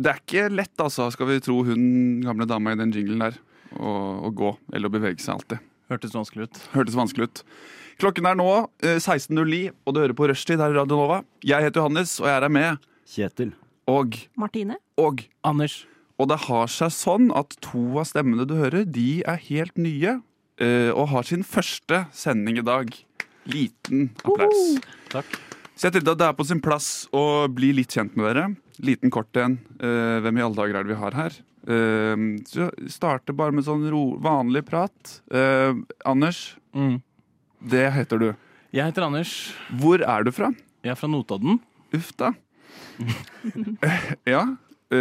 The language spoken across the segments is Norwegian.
Det er ikke lett, altså, skal vi tro hun gamle dama i den jinglen der, å, å gå eller å bevege seg alltid. Hørtes vanskelig ut. Hørtes vanskelig ut. Klokken er nå eh, 16.09, og du hører på Rushtid her i Radio Nova. Jeg heter Johannes, og jeg er her med Kjetil. Og Martine. Og Anders. Og det har seg sånn at to av stemmene du hører, de er helt nye. eh, og har sin første sending i dag. Liten applaus. Takk. Så jeg tenkte at det er på sin plass å bli litt kjent med dere. Liten kort en. Uh, hvem i alle dager er det vi har her? Uh, så starter bare med sånn ro, vanlig prat. Uh, Anders, Mm. det heter du. Jeg heter Anders. Hvor er du fra? Jeg er fra Notodden. Uff da. Ja,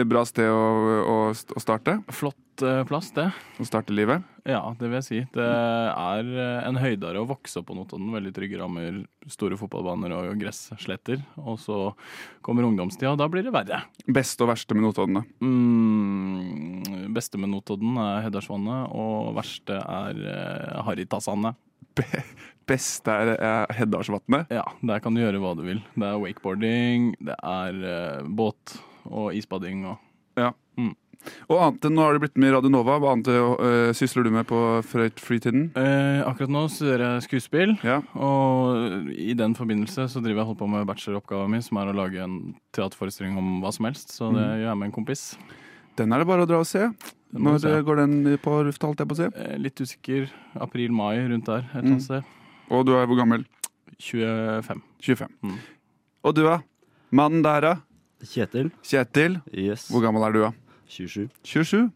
bra sted å, å, å starte. Flott eh, plass, det. Å starte livet. Ja, det vil jeg si. Det er eh, en høydere å vokse opp på Notodden. Veldig trygge rammer, store fotballbaner og gressletter. Og så kommer ungdomstida, og da blir det verre. Beste og verste med Notodden, da. Mm, beste med Notodden er Heddalsvannet, og verste er uh, Harrytassandet. Beste er eh, Heddalsvatnet. Ja, der kan du gjøre hva du vil. Det er wakeboarding, det er eh, båt og isbading og Ja. Mm. Og annet nå har det blitt med Radio Nova. Hva annet eh, sysler du med på fri- fritiden? Eh, akkurat nå studerer jeg skuespill, Ja. og i den forbindelse så driver jeg holdt på med bacheloroppgaven min, som er å lage en teaterforestilling om hva som helst. Så det gjør jeg med en kompis. Den er det bare å dra og se. Når se. går den på lufta, holdt jeg på å si? Eh, litt usikker. April-mai, rundt der. Et eller annet sted. Og du er hvor gammel? 25. 25. Mm. Og du, da? Mannen der, da? Kjetil. Kjetil. Yes. Hvor gammel er du, da? 27. 27.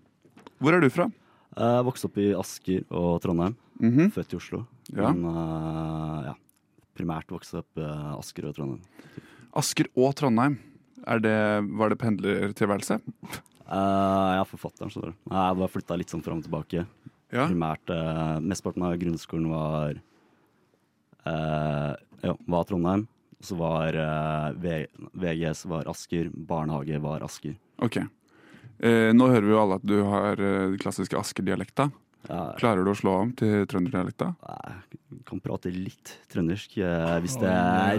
Hvor er du fra? Jeg vokste opp i Asker og Trondheim. Mhm. Født i Oslo. Ja. Men eh, ja, primært vokste opp i Asker og Trondheim. Asker og Trondheim. Er det, var det pendlertilværelse? Eh, jeg er forfatteren, så det. Nei, Jeg bare flytta litt sånn fram og tilbake. Ja. Primært uh, Mesteparten av grunnskolen var eh, ja, var Trondheim. Så var eh, VGS var Asker, barnehage var Asker. Ok. Eh, nå hører vi jo alle at du har eh, den klassiske Asker-dialekta. Ja, Klarer du å slå om til trønderdialekta? jeg kan prate litt trøndersk. eh, hvis, det,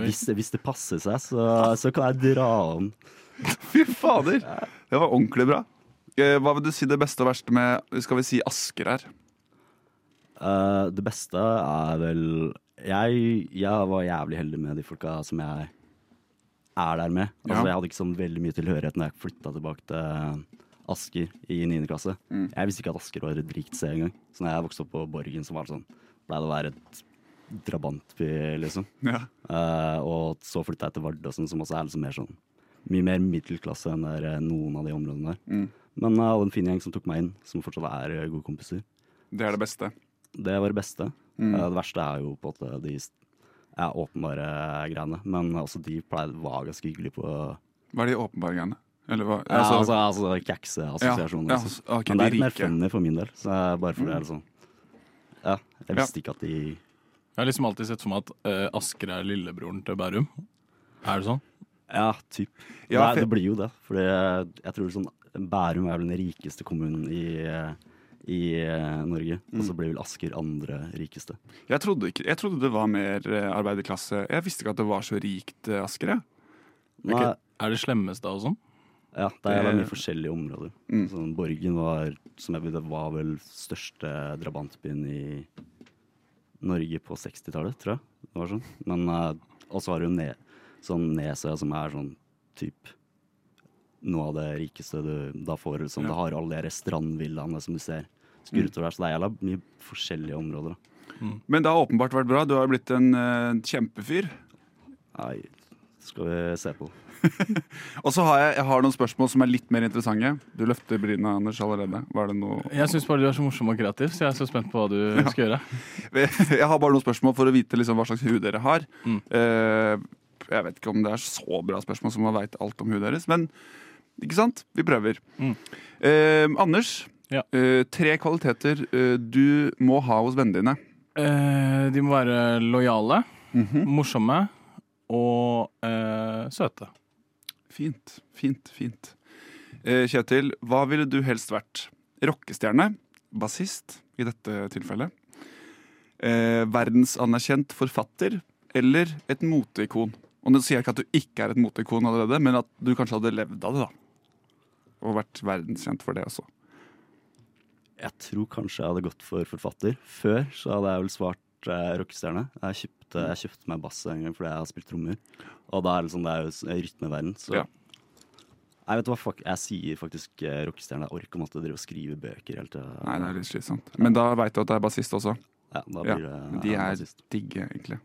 hvis, hvis det passer seg, så, så kan jeg dra om. Fy fader! Det var ordentlig bra. Eh, hva vil du si det beste og verste med skal vi si Asker er? Eh, det beste er vel jeg, jeg var jævlig heldig med de folka som jeg er der med. Altså, Ja. Jeg hadde ikke sånn veldig mye tilhørighet når jeg flytta tilbake til Asker i 9. klasse. Mm. Jeg visste ikke at Asker var et rikt sted engang. Så når jeg vokste opp på Borgen, så var det sånn Ble det å være et drabantby, liksom. Ja. Uh, og så flytta jeg til Vardø, sånn, som også er liksom mer sånn mye mer middelklasse enn der, eh, noen av de områdene der. Mm. Men jeg hadde en fin gjeng som tok meg inn, som fortsatt er gode kompiser. Det er det beste. Det var det beste. Mm. Eh, Det verste er jo på en måte de ja, åpenbare greiene. Men også de pleide, var ganske hyggelige på Hva er de åpenbare greiene? Eller hva? ja, Altså, altså, kjekse-assosiasjoner. Ja, liksom. ja, ok, Men det er litt mer funny for min del. Så jeg, bare mm. det er sånn Ja, jeg visste ikke at de Jeg har liksom alltid sett for meg at uh, Asker er lillebroren til Bærum. Er det sånn? Ja, typ. Ja, det, for- det blir jo det. For jeg tror sånn Bærum er vel den rikeste kommunen i, i Norge. Norge. Og Mm. så ble vel Asker andre rikeste. Jeg trodde, ikke, jeg trodde det var mer eh, arbeiderklasse. Jeg visste ikke at det var så rikt eh, Asker. jeg. Nei, Er det slemmeste og sånn? Ja, det er veldig mye forskjellige områder. Mm. Sånn, Borgen var, som jeg vet, var vel største drabantbyen i Norge på 60-tallet, tror jeg. Det var sånn. Men og så har du ne sånn Nesøya, som er sånn typ noe av det rikeste du da får. Liksom. Ja. Det har alle de strandvillaene som du ser skur utover der. Så det er jævla mye forskjellige områder. Da. Men det har åpenbart vært bra. Du har blitt en uh, kjempefyr. Nei, det skal vi se på. Og så har jeg, jeg har noen spørsmål som er litt mer interessante. Du løfter bryna, Anders, allerede. Var det noe Jeg syns bare du er så morsom og kreativ, så jeg er så spent på hva du skal gjøre. Jeg har bare noen spørsmål for å vite liksom hva slags hud dere har. Mm. Uh, jeg vet ikke om det er så bra spørsmål som man veit alt om hudet deres, men Ikke sant? Vi prøver. Mm. Eh, Anders, Ja. eh, tre kvaliteter eh, du må ha hos vennene dine. Eh, de må være lojale, Mhm. morsomme og eh, søte. Fint, fint, fint. Eh, Kjetil, hva ville du helst vært? Rockestjerne, bassist i dette tilfellet, eh, verdensanerkjent forfatter eller et moteikon? Og nå sier jeg ikke at du ikke er et moteikon allerede, men at du kanskje hadde levd av det, da. Og vært verdenskjent for det også. Jeg tror kanskje jeg hadde gått for forfatter. Før så hadde jeg vel svart eh, rockestjerne. Jeg kjøpte, jeg kjøpte meg bass en gang fordi jeg har spilt trommer. Og da er det, sånn, det er jo rytmeverden, så Ja. Jeg vet hva, fuck, jeg sier faktisk eh, rockestjerne. Jeg orker måtte drive og skrive bøker hele tida. Nei, det er litt slitsomt. Men da veit du at det er bassist også. Ja, da Ja, det De er bassist. digge, egentlig.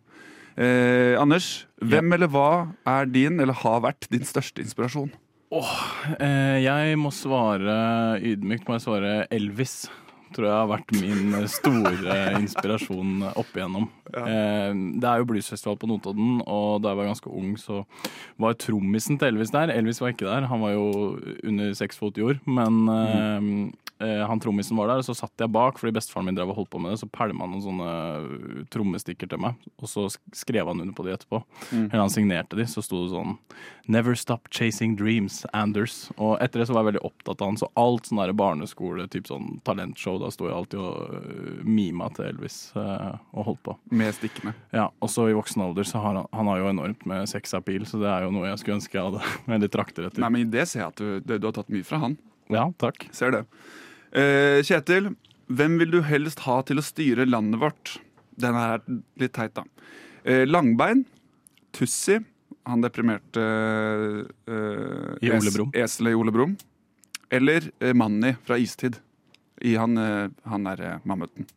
Eh, Anders, hvem eller hva er din, eller har vært, din største inspirasjon? Eh, jeg må svare ydmykt må jeg svare Elvis. Tror jeg har vært min store inspirasjon opp igjennom. Ja. det er jo bluesfestival på Notodden, og da jeg var ganske ung, så var trommisen til Elvis der. Elvis var ikke der, han var jo under seks fot jord. Men mm. eh, han trommisen var der, og så satt jeg bak, fordi bestefaren min drev og holdt på med det. Så pælma han noen sånne trommestikker til meg, og så skrev han under på de etterpå. Eller han signerte de, så sto det sånn Never stop chasing dreams, Anders. Og etter det så var jeg veldig opptatt av han, så alt sånn der barneskole, typ sånn talentshow, da sto jeg alltid og øh, mima til Elvis øh, og holdt på. Med stikkene. Ja, og så i voksen alder så har han, han har jo enormt med sexappeal, så det er jo noe jeg skulle ønske jeg hadde veldig trakter etter. Nei, men det ser jeg at du, det, du har tatt mye fra han. Ja, takk. Ser det. Eh, Kjetil, hvem vil du helst ha til å styre landet vårt? Den er litt teit, da. Eh, Langbein, Tussi, han deprimerte eh, I Ole es- Eselet i Ole Brumm. Eller eh, Manni fra Istid. I han, eh, han er eh, mammuten.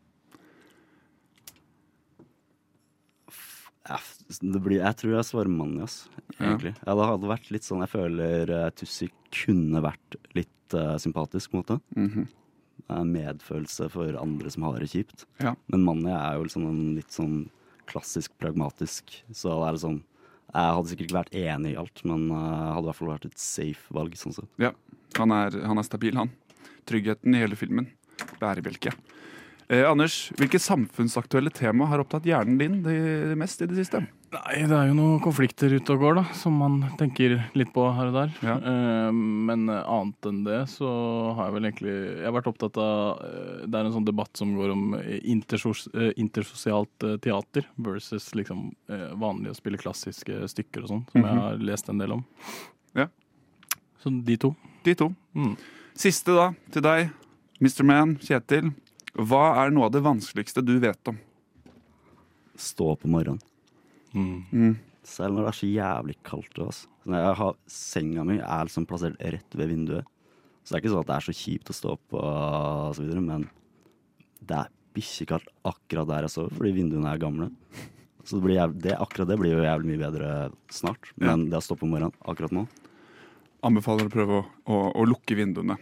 Det blir, jeg tror jeg svarer Manni, ass. Egentlig. Ja, det hadde vært litt sånn Jeg føler uh, Tussi kunne vært litt uh, sympatisk, på en måte. Mm -hmm. medfølelse for andre som har det kjipt. Ja. Men Manni er jo liksom en litt sånn klassisk pragmatisk. Så det er liksom Jeg hadde sikkert ikke vært enig i alt, men uh, hadde i hvert fall vært et safe valg. sånn sett. Ja, han er, han er stabil, han. Tryggheten i hele filmen. Bærebjelke. Eh, Anders, hvilke samfunnsaktuelle tema har opptatt hjernen din det, det mest i det siste? Nei, det er jo noen konflikter ute og går, da, som man tenker litt på her og der. Ja. Eh, men annet enn det så har jeg vel egentlig Jeg har vært opptatt av eh, Det er en sånn debatt som går om intersos, eh, intersosialt eh, teater versus liksom eh, vanlig å spille klassiske stykker og sånn, som jeg har lest en del om. Ja. Så de to. De to. Mm. Siste da, til deg, Mr. Man, Kjetil. Hva er noe av det vanskeligste du vet om? Stå opp om morgenen. Mm. Selv når det er så jævlig kaldt. Altså. Når jeg har, senga mi er liksom plassert rett ved vinduet. Så det er ikke sånn at det er så kjipt å stå opp og så videre, men det er bikkjekaldt akkurat der jeg sover, fordi vinduene er gamle. Så det blir jævlig, det, akkurat det blir jo jævlig mye bedre snart. Men det å stå opp om morgenen akkurat nå Anbefaler å prøve å, å, å lukke vinduene.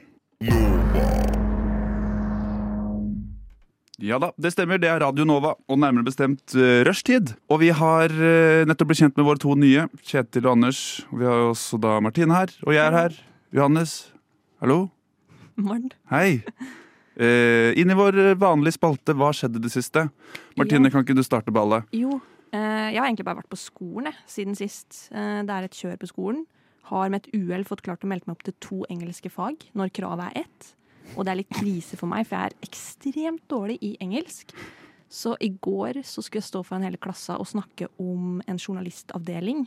Ja da, det stemmer. Det er Radio Nova, og nærmere bestemt uh, rushtid. Og vi har uh, nettopp blitt kjent med våre to nye, Kjetil og Anders. Og vi har også da Martine her, og jeg er her. Johannes, hallo. Morgen. Hei. Uh, inn i vår vanlige spalte Hva skjedde det siste? Martine, Ja. kan ikke du starte ballet? Jo, Uh, jeg har egentlig bare vært på skolen jeg, siden sist. Det er et kjør på skolen. Har med et uhell fått klart å melde meg opp til to engelske fag når kravet er ett. Og det er litt krise for meg, for jeg er ekstremt dårlig i engelsk. Så i går så skulle jeg stå foran hele klassa og snakke om en journalistavdeling.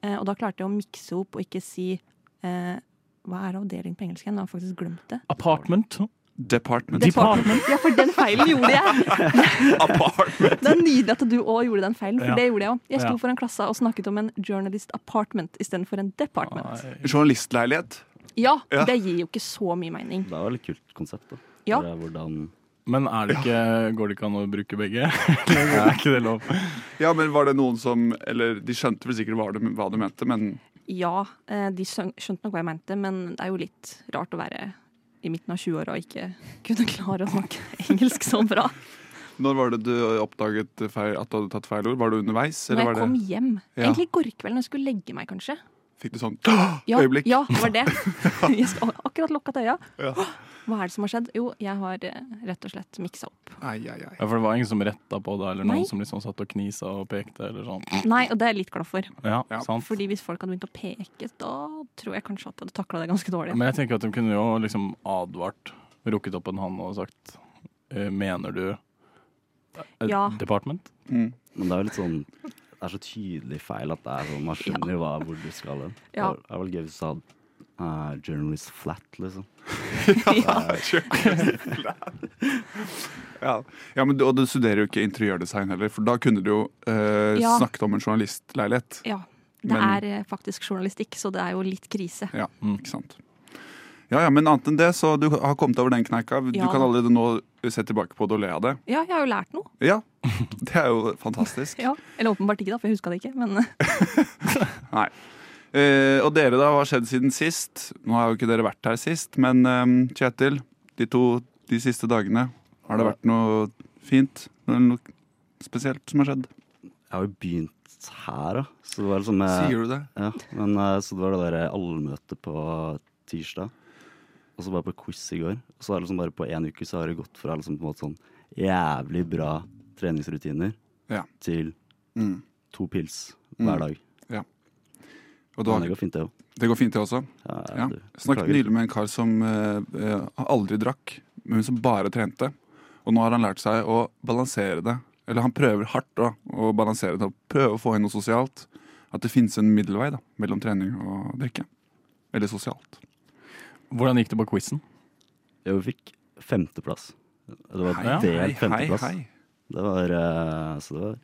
Eh, og da klarte jeg å mikse opp og ikke si eh, Hva er avdeling på engelsk igjen? Jeg har faktisk glemt det. Apartment. Department. Department. Ja, for den feilen gjorde jeg! Apartment. Det er nydelig at du òg gjorde den feilen, for Ja. det gjorde jeg òg. Jeg sto Ja. foran klassa og snakket om en journalist apartment istedenfor en department. Ah, Journalistleilighet. Ja, Ja. det gir jo ikke så mye mening. Det er jo et kult konsept. da. Ja. Bare Hvordan Men er det ikke, går det ikke an å bruke begge? Eller er ikke det lov? Ja, men var det noen som Eller de skjønte vel sikkert hva du, hva du mente, men Ja, eh, de skjønte nok hva jeg mente, men det er jo litt rart å være i midten av 20-åra og ikke kunne klare å snakke engelsk så bra. når var det du oppdaget feil, at du hadde tatt feil ord? Var det underveis? Når jeg var det kom hjem, Ja. egentlig i går kveld når jeg skulle legge meg, kanskje, Fikk du sånn Ja, øyeblikk? ja, det var det. Jeg skal akkurat lukket øya. Ja. Hva er det som har skjedd? Jo, jeg har eh, rett og slett miksa opp. Ai, ai, ai. Ja, for det var ingen som retta på det, eller Nei. noen som liksom satt og knisa og pekte, eller sånn. Nei, og det er jeg litt glad for. Ja, Ja. sant. Fordi hvis folk hadde begynt å peke, da tror jeg kanskje at jeg hadde takla det ganske dårlig. Men jeg tenker at de kunne jo liksom advart, rukket opp en hånd og sagt eh, Mener du et Ja. department? Mm. Men det er jo litt sånn Det er så tydelig feil at det er sånn man skjønner jo ja. hvor du skal hen. Ja. Det er vel gøy hvis du sa uh, 'journalist flat', liksom. Ja, ja men, du- Og du studerer jo ikke interiørdesign heller, for da kunne du jo eh, Ja. snakket om en journalistleilighet. Ja. Det Men- er eh, faktisk journalistikk, så det er jo litt krise. Ja, ikke sant. Ja, ja, Men annet enn det, så du har kommet over den kneika. Du Ja. kan allerede nå se tilbake på det og le av det. Ja, jeg har jo lært noe. Ja, det er jo fantastisk. Ja. Eller åpenbart ikke, da, for jeg huska det ikke. Men Nei. Eh, og dere, da? Hva har skjedd siden sist? Nå har jo ikke dere vært her sist, men eh, Kjetil, de to de siste dagene, har det vært noe fint? Noe, spesielt som har skjedd? Jeg har jo begynt her, da. Så det var liksom eh, Sier du det? Ja, men eh, så det var det der allmøtet på tirsdag. Og så var jeg på quiz i går. Og så er det liksom bare på én uke så har det gått fra liksom på en måte sånn jævlig bra treningsrutiner Ja. til Mm. to pils hver Mm. dag. Og du Men det går fint, det òg. det går fint, det også? Ja, Ja. snakket nylig med en kar som eh, eh, aldri drakk, men som bare trente. Og nå har han lært seg å balansere det. Eller han prøver hardt da, å balansere det prøve å få inn noe sosialt. At det finnes en middelvei da, mellom trening og drikke. Eller sosialt. Hvordan gikk det på quizen? vi fikk femteplass. Det var Hei, delt hei, femteplass. hei. Det var uh, Så det var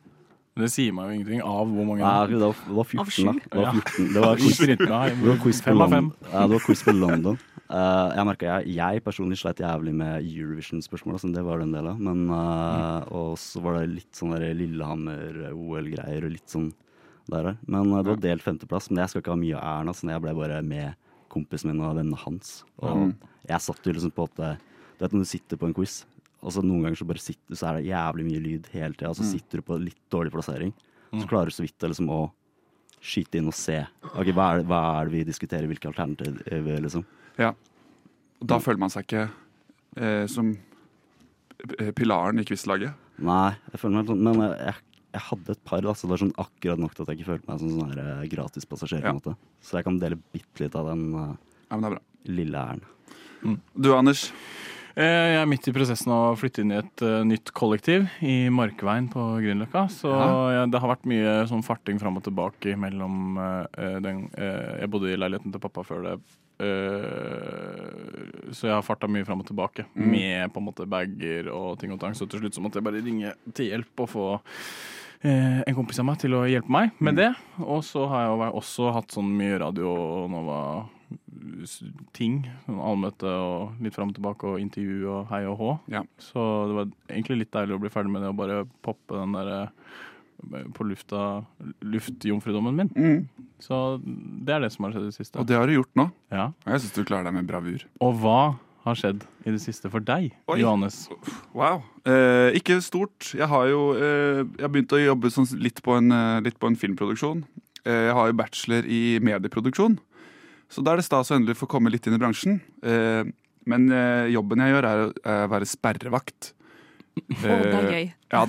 Det sier meg jo ingenting av hvor mange Nei, det var, det var 14, da. Det var 14. Det var quiz, Quiz det var quiz på. London. Ja, det var quiz på London. Eh, jeg merka jeg, jeg personlig sleit jævlig med Eurovision-spørsmål, altså, det var den delen. Men uh, Men, eh, Og så var det litt sånn Lillehammer-OL-greier og litt sånn der. Men uh, det var delt femteplass. Men jeg skal ikke ha mye av æren, altså, jeg ble bare med kompisen min og vennene hans. Og Mm. jeg satt jo liksom på at Du vet når du sitter på en quiz, og så noen ganger så bare sitter så er det jævlig mye lyd hele tida, så Mm. sitter du på litt dårlig plassering. Så klarer du så vidt liksom å skyte inn og se. Ok, Hva er det, hva er det vi diskuterer, hvilke alternativer, liksom. Og da føler man seg ikke eh, som eh, pilaren i quizlaget. Nei, jeg føler meg sånn Men jeg, jeg hadde et par, da, så det er sånn akkurat nok til at jeg ikke følte meg som sånn her, eh, gratispassasjer. Ja. måte. Så jeg kan dele bitte litt av den uh, Ja, men det bra. lille æren. Du, Anders. Eh, Jeg er midt i prosessen av å flytte inn i et eh, nytt kollektiv i Markveien på Grünerløkka. Så Ja. det har vært mye sånn farting fram og tilbake mellom uh, den uh, Jeg bodde i leiligheten til pappa før det. så jeg har farta mye fram og tilbake Mm. med på en måte bager og ting og tang. Så til slutt så måtte jeg bare ringe til hjelp og få eh, en kompis av meg til å hjelpe meg med Mm. det. Og så har jeg også hatt sånn mye radio og Nova-ting. Sånn allmøte og litt fram og tilbake og intervju og hei og hå. Ja. Så det var egentlig litt deilig å bli ferdig med det og bare poppe den derre på lufta luftjomfrudommen min. Mm. Så det er det som har skjedd i det siste. Og det har du gjort nå. Ja. Og jeg syns du klarer deg med bravur. Og hva har skjedd i det siste for deg, Oi. Johannes? Wow. Eh, ikke stort. Jeg har jo eh, jeg å jobbe sånn litt, på en, eh, litt på en filmproduksjon. Eh, jeg har jo bachelor i medieproduksjon, så da er det stas å endelig få komme litt inn i bransjen. Eh, men eh, jobben jeg gjør, er å er være sperrevakt. å, det er Eh, gøy. Ja,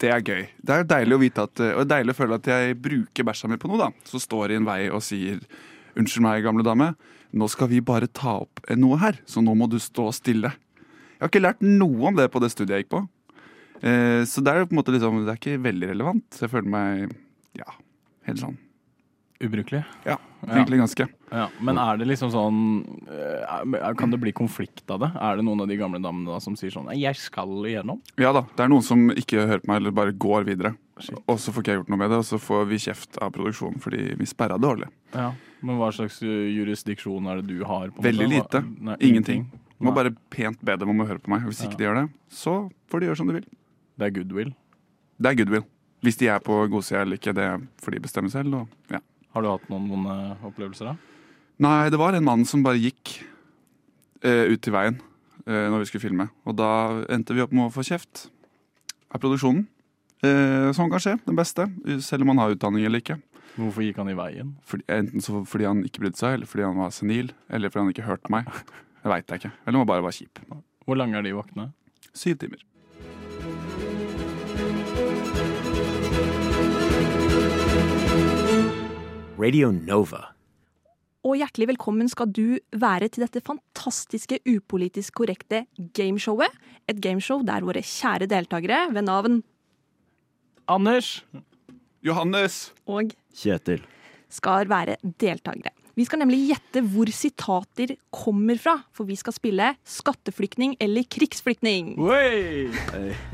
det er gøy. Det er deilig å vite at, og det er deilig å føle at jeg bruker bæsja mi på noe, da. Så står i en vei og sier 'Unnskyld meg, gamle dame, nå skal vi bare ta opp noe her, så nå må du stå stille'. Jeg har ikke lært noe om det på det studiet jeg gikk på. Eh, så det er jo på en måte liksom, det er ikke veldig relevant. Jeg føler meg ja, helt sånn. Ubrukelig? Ja, egentlig ganske. Ja. Men er det liksom sånn eh, Kan det bli konflikt av det? Er det noen av de gamle damene da som sier sånn 'Jeg skal igjennom'? Ja da, det er noen som ikke hører på meg, eller bare går videre. Og så får ikke jeg gjort noe med det, og så får vi kjeft av produksjonen fordi vi sperra dårlig. Ja. Men hva slags eh, jurisdiksjon er det du har? på Veldig måte? lite. Nei, Ingenting. Du må Nei. bare pent be dem om å høre på meg. Hvis ikke de gjør det, så får de gjøre som de vil. Det er goodwill. Det er goodwill. Hvis de er på godsida eller ikke, det får de bestemme selv. Og, ja. Har du hatt noen vonde opplevelser da? Nei, det var en mann som bare gikk eh, ut til veien eh, når vi skulle filme. Og da endte vi opp med å få kjeft av produksjonen. Eh, sånn kan skje. Den beste. Selv om man har utdanning eller ikke. Hvorfor gikk han i veien? Fordi, enten så fordi han ikke brydde seg, eller fordi han var senil, eller fordi han ikke hørte meg. Jeg veit ikke. Eller han bare var kjip. Hvor lange er de vaktene? Syv timer. Radio Nova. Og hjertelig velkommen skal du være til dette fantastiske upolitisk korrekte gameshowet. Et gameshow der våre kjære deltakere ved navn Anders! Johannes! og Kjetil. skal være deltakere. Vi skal nemlig gjette hvor sitater kommer fra, for vi skal spille skatteflyktning eller krigsflyktning.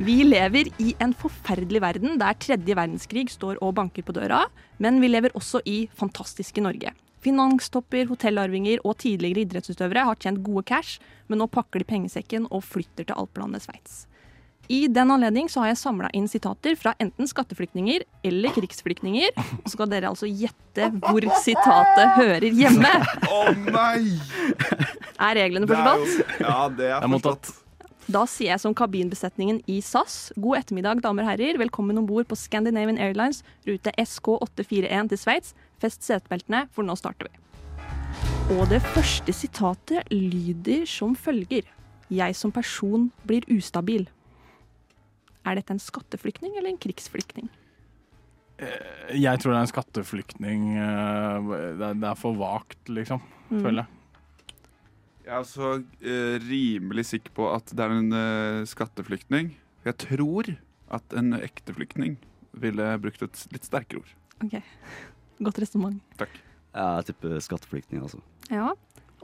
Vi lever i en forferdelig verden der tredje verdenskrig står og banker på døra, men vi lever også i fantastiske Norge. Finanstopper, hotellarvinger og tidligere idrettsutøvere har tjent gode cash, men nå pakker de pengesekken og flytter til alpelandet Sveits. I den anledning så har jeg samla inn sitater fra enten skatteflyktninger eller krigsflyktninger. Og så skal dere altså gjette hvor sitatet hører hjemme. Å nei! Er reglene forstått? ja, det er forstått. Da sier jeg som kabinbesetningen i SAS, god ettermiddag, damer og herrer. Velkommen om bord på Scandinavian Airlines rute SK841 til Sveits. Fest setebeltene, for nå starter vi. Og det første sitatet lyder som følger. Jeg som person blir ustabil. Er dette en skatteflyktning eller en krigsflyktning? Jeg tror det er en skatteflyktning. eh, Det er, for vagt, liksom. Føler jeg. Jeg er også eh, rimelig sikker på at det er en eh, skatteflyktning. Jeg tror at en ekte flyktning ville brukt et litt sterkere ord. Ok, Godt resonnement. Takk. Jeg tipper skatteflyktning, altså. Ja.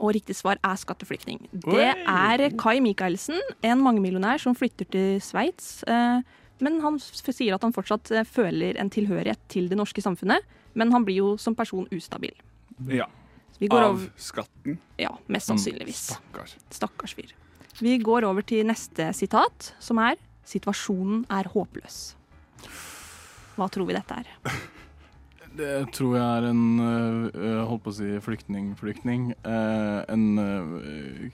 Og riktig svar er skatteflyktning. Det er Kai Michaelsen, en mangemillionær som flytter til Sveits. eh, Men han sier at han fortsatt eh, føler en tilhørighet til det norske samfunnet. Men han blir jo som person ustabil. Ja. Vi går Av skatten. ja, mest sannsynligvis. Stakkars. Stakkars fyr. Vi går over til neste sitat, som er 'Situasjonen er håpløs'. Hva tror vi dette er? Det tror jeg er en øh, holdt på å si flyktning-flyktning. Eh, en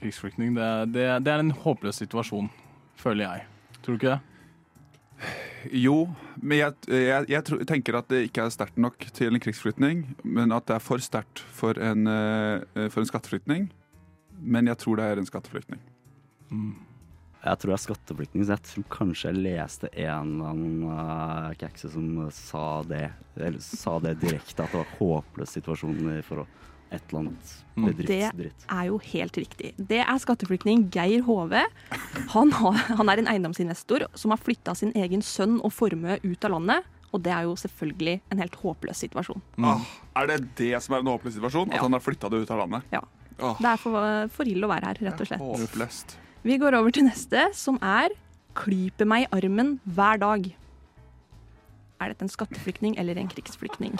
krigsflyktning. Det er, det, det er en håpløs situasjon, føler jeg. Tror du ikke det? Jo, men jeg, jeg, jeg tenker at det ikke er sterkt nok til en krigsflyktning, men at det er for sterkt for, en, eh, for en skatteflyktning. Men jeg tror det er en skatteflyktning. Mm. Jeg tror jeg er skatteflyktning, så jeg tror kanskje jeg leste en eller annen uh, kakse som sa det, eller sa det direkte, at det var håpløs situasjon i forhold et eller annet bedriftsdritt. Det er jo helt riktig. Det er skatteflyktning Geir Hove. Han, har, han er en eiendomsinvestor som har flytta sin egen sønn og formue ut av landet. Og det er jo selvfølgelig en helt håpløs situasjon. Ah, er det det som er en håpløs situasjon? At Ja. han har flytta det ut av landet? Ja. Åh, Det er for, for ille å være her, rett og slett. Håpløst. Vi går over til neste, som er klype meg i armen hver dag. Er dette en skatteflyktning eller en krigsflyktning?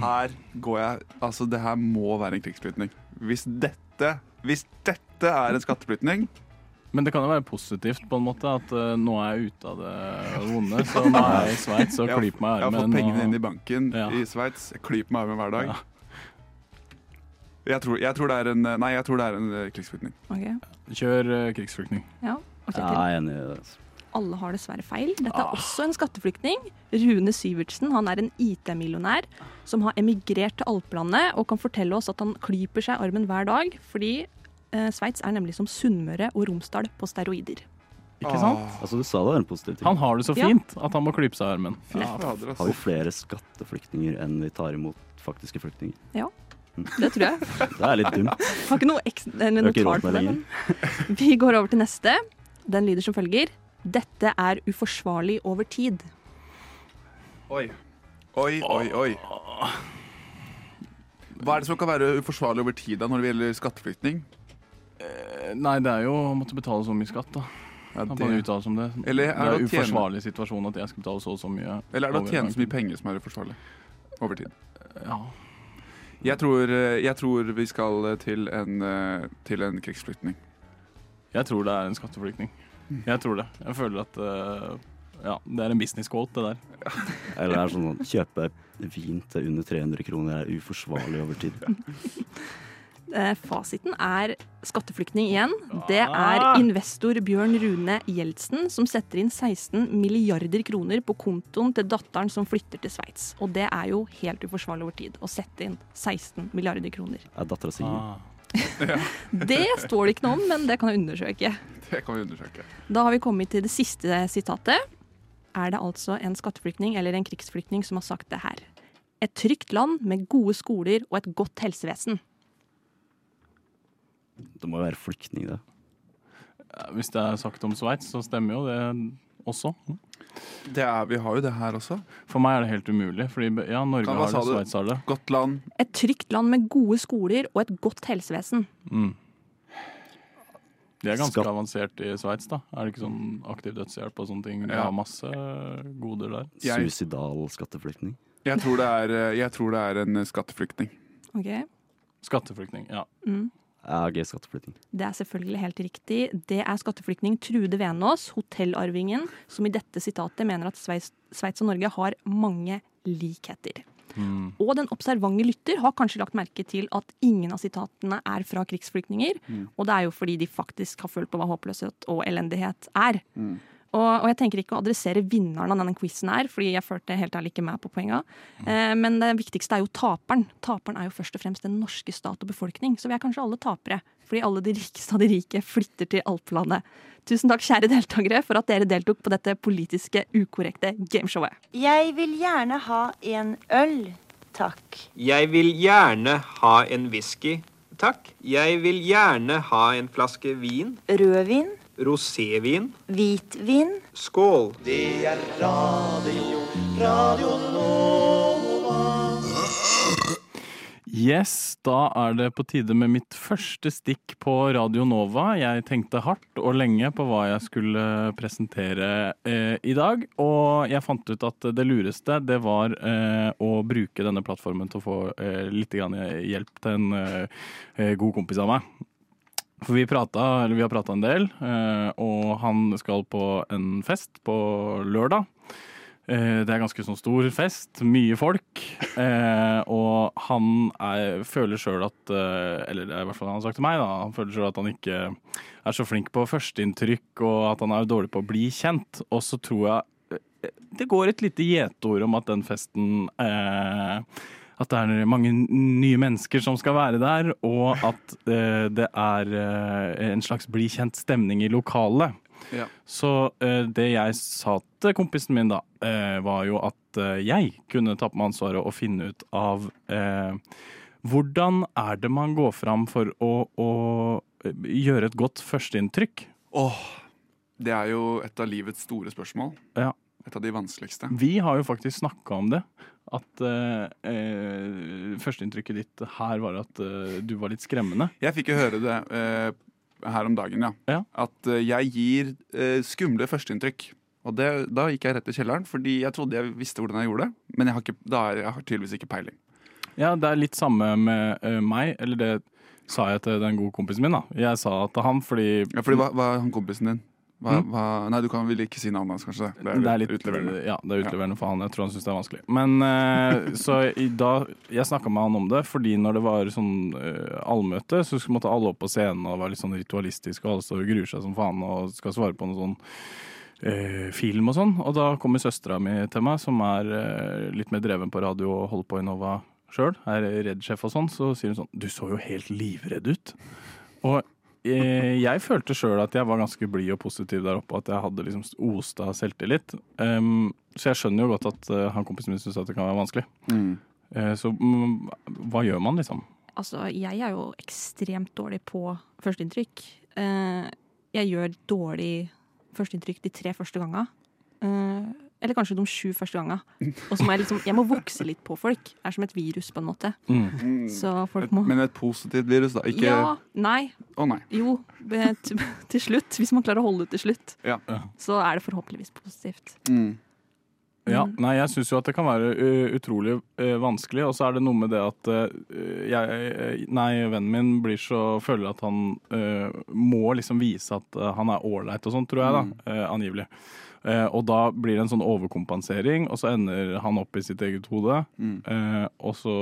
Her går jeg Altså, det her må være en krigsflyktning. Hvis dette Hvis dette er en skatteflyktning Men det kan jo være positivt på en måte at uh, nå er jeg ute av det vonde. Så nå er jeg i Sveits og klyper meg i armen. Jeg har fått pengene og- inn i banken Ja. i Sveits. Jeg klyper meg armen hver dag. Ja. Jeg, tror, jeg tror det er en Nei, jeg tror det er en eh, krigsflyktning. Okay. Kjør uh, krigsflyktning. ja. Og Jeg er enig i det. altså. Alle har dessverre feil. Dette er også en skatteflyktning. Rune Syvertsen han er en IT-millionær som har emigrert til alpelandet og kan fortelle oss at han klyper seg i armen hver dag, fordi eh, Sveits er nemlig som Sunnmøre og Romsdal på steroider. Ikke sant? Altså, du sa det var en positiv ting. Han har det så Ja. fint at han må klype seg i armen. Ja. Har vi altså. flere skatteflyktninger enn vi tar imot faktiske flyktninger? Det tror jeg. Det er litt dumt. Jeg har ikke noe, ekstra, eller noe er tall på det. Men. Vi går over til neste. Den lyder som følger. Dette er uforsvarlig over tid. Oi. Oi, oi, oi. Hva er det som kan være uforsvarlig over tid da når det gjelder skatteflyktning? Eh, Nei, det er jo å måtte betale så mye skatt, da. Ja, At man det, uttaler det. Eller er det er det tjene- uforsvarlig situasjon at jeg skal betale så og så mye. eller er det å tjene så mye penger som er uforsvarlig over tid? Ja. Jeg tror, eh, jeg tror vi skal eh, til en, eh, til en krigsflyktning. Jeg tror det er en skatteflyktning. Jeg tror det. Jeg føler at ja, det er en business quote, det der. Eller det er sånn kjøpe vin til under 300 kroner er uforsvarlig over tid. Eh, fasiten er skatteflyktning igjen. Det er investor Bjørn Rune Gjeldsen som setter inn 16 milliarder kroner på kontoen til datteren som flytter til Sveits. Og det er jo helt uforsvarlig over tid å sette inn 16 milliarder kroner. Er dattera si Ah. Det står det ikke noe om, men det kan jeg undersøke. Det kan vi undersøke. Da har vi kommet til det siste sitatet. Er det altså en skatteflyktning eller en krigsflyktning som har sagt det her? Et trygt land med gode skoler og et godt helsevesen. Det må jo være flyktning, det. Hvis det er sagt om Sveits, så stemmer jo det også. Det er, vi har jo det her også. For meg er det helt umulig, fordi ja, Norge Hva har det? Sveits har det. Godt land. Et trygt land med gode skoler og et godt helsevesen. Mm. De er ganske Skatt. avansert i Sveits, da. Er det ikke sånn aktiv dødshjelp og sånne ting? De Ja. har masse goder der. Jeg- Suicidal skatteflyktning. Jeg tror det er, jeg tror det er en skatteflyktning. Okay. Skatteflyktning, ja. Mm. Ja, G skatteflyktning. Det er selvfølgelig helt riktig. Det er skatteflyktning Trude Venås, hotellarvingen, som i dette sitatet mener at Sveits, Sveits og Norge har mange likheter. Mm. Og den observante lytter har kanskje lagt merke til at ingen av sitatene er fra krigsflyktninger. Og det er jo fordi de faktisk har følt på hva håpløshet og elendighet er. Og, og jeg tenker ikke å adressere vinneren av denne quizen her, fordi jeg følte helt ærlig ikke med på poenga. Eh, men det viktigste er jo taperen. Taperen er jo først og fremst den norske stat og befolkning. Så vi er kanskje alle tapere, fordi alle de rikeste av de rike flytter til alpelandet. Tusen takk, kjære deltakere, for at dere deltok på dette politiske ukorrekte gameshowet. Jeg vil gjerne ha en øl, takk. Jeg vil gjerne ha en whisky, takk. Jeg vil gjerne ha en flaske vin. Rødvin, Rosévin. hvitvin. Skål. Det er radio, radio Nova. Yes, da er det på tide med mitt første stikk på Radio Nova. Jeg tenkte hardt og lenge på hva jeg skulle presentere eh, i dag, og jeg fant ut at det lureste det var eh, å bruke denne plattformen til å få eh, litt grann hjelp til en eh, eh, god kompis av meg. For vi, pratet, vi har prata en del, eh, og han skal på en fest på lørdag. Eh, Det er ganske sånn stor fest, mye folk. Eh, og han er, føler sjøl at Eller er i hvert fall han har sagt til meg, da. Han føler sjøl at han ikke er så flink på førsteinntrykk, og at han er dårlig på å bli kjent. Og så tror jeg det går et lite gjetord om at den festen eh, At det er mange nye mennesker som skal være der, og at uh, det er uh, en slags bli kjent-stemning i lokalet. Ja. Så uh, det jeg sa til kompisen min da, var jo at jeg kunne ta på meg ansvaret og finne ut av hvordan er det man går fram for å, å gjøre et godt førsteinntrykk? Åh, det er jo et av livets store spørsmål. Ja. Et av de vanskeligste. Vi har jo faktisk snakka om det. At eh, eh, førsteinntrykket ditt her var at eh, du var litt skremmende. Jeg fikk jo høre det eh, her om dagen, ja. Ja. At eh, jeg gir eh, skumle førsteinntrykk. Og det, da gikk jeg rett til kjelleren, fordi jeg trodde jeg visste hvordan jeg gjorde det. Men jeg har, ikke, da er, jeg har tydeligvis ikke peiling. Ja, det er litt samme med eh, meg, eller det sa jeg til den gode kompisen min. da. Jeg sa til han fordi Ja, fordi hva, hva er han kompisen din? Hva, Mm. hva, nei, du kan vel ikke si navnet hans, kanskje? Det Det er litt utleverende. Ja, det er utleverende for han. Jeg tror han syns det er vanskelig. Men uh, så i, da Jeg snakka med han om det, fordi når det var sånn uh, allmøte, så måtte alle opp på scenen og være litt sånn ritualistisk, og alle står og gruer seg som faen og skal svare på noe sånn uh, film og sånn. Og da kommer søstera mi til meg, som er litt mer dreven på radio og holder på i Nova sjøl, er redd-sjef og sånn, så sier hun sånn Du så jo helt livredd ut. Og jeg følte sjøl at jeg var ganske blid og positiv der oppe, at jeg hadde liksom osta selvtillit. Um, så jeg skjønner jo godt at uh, han kompisen min syns at det kan være vanskelig. Mm. Uh, så um, hva gjør man, liksom? Altså, jeg er jo ekstremt dårlig på førsteinntrykk. Uh, jeg gjør dårlig førsteinntrykk de tre første ganga. Eh, eller kanskje de sju første ganga. Og må jeg liksom Jeg må vokse litt på folk. Det er som et virus, på en måte. Mm. Så folk må men et positivt virus, da. Ikke Ja. Nei. nei. Jo. Til slutt. Hvis man klarer å holde ut til slutt, Ja. så er det forhåpentligvis positivt. Mm. Ja, nei, jeg syns jo at det kan være utrolig uh, vanskelig, og så er det noe med det at uh, jeg, Nei, vennen min blir så føler at han uh, må liksom vise at han er ålreit og sånn, tror jeg, da. ø, angivelig. Eh, og da blir det en sånn overkompensering, og så ender han opp i sitt eget hode. Mm. Eh, og så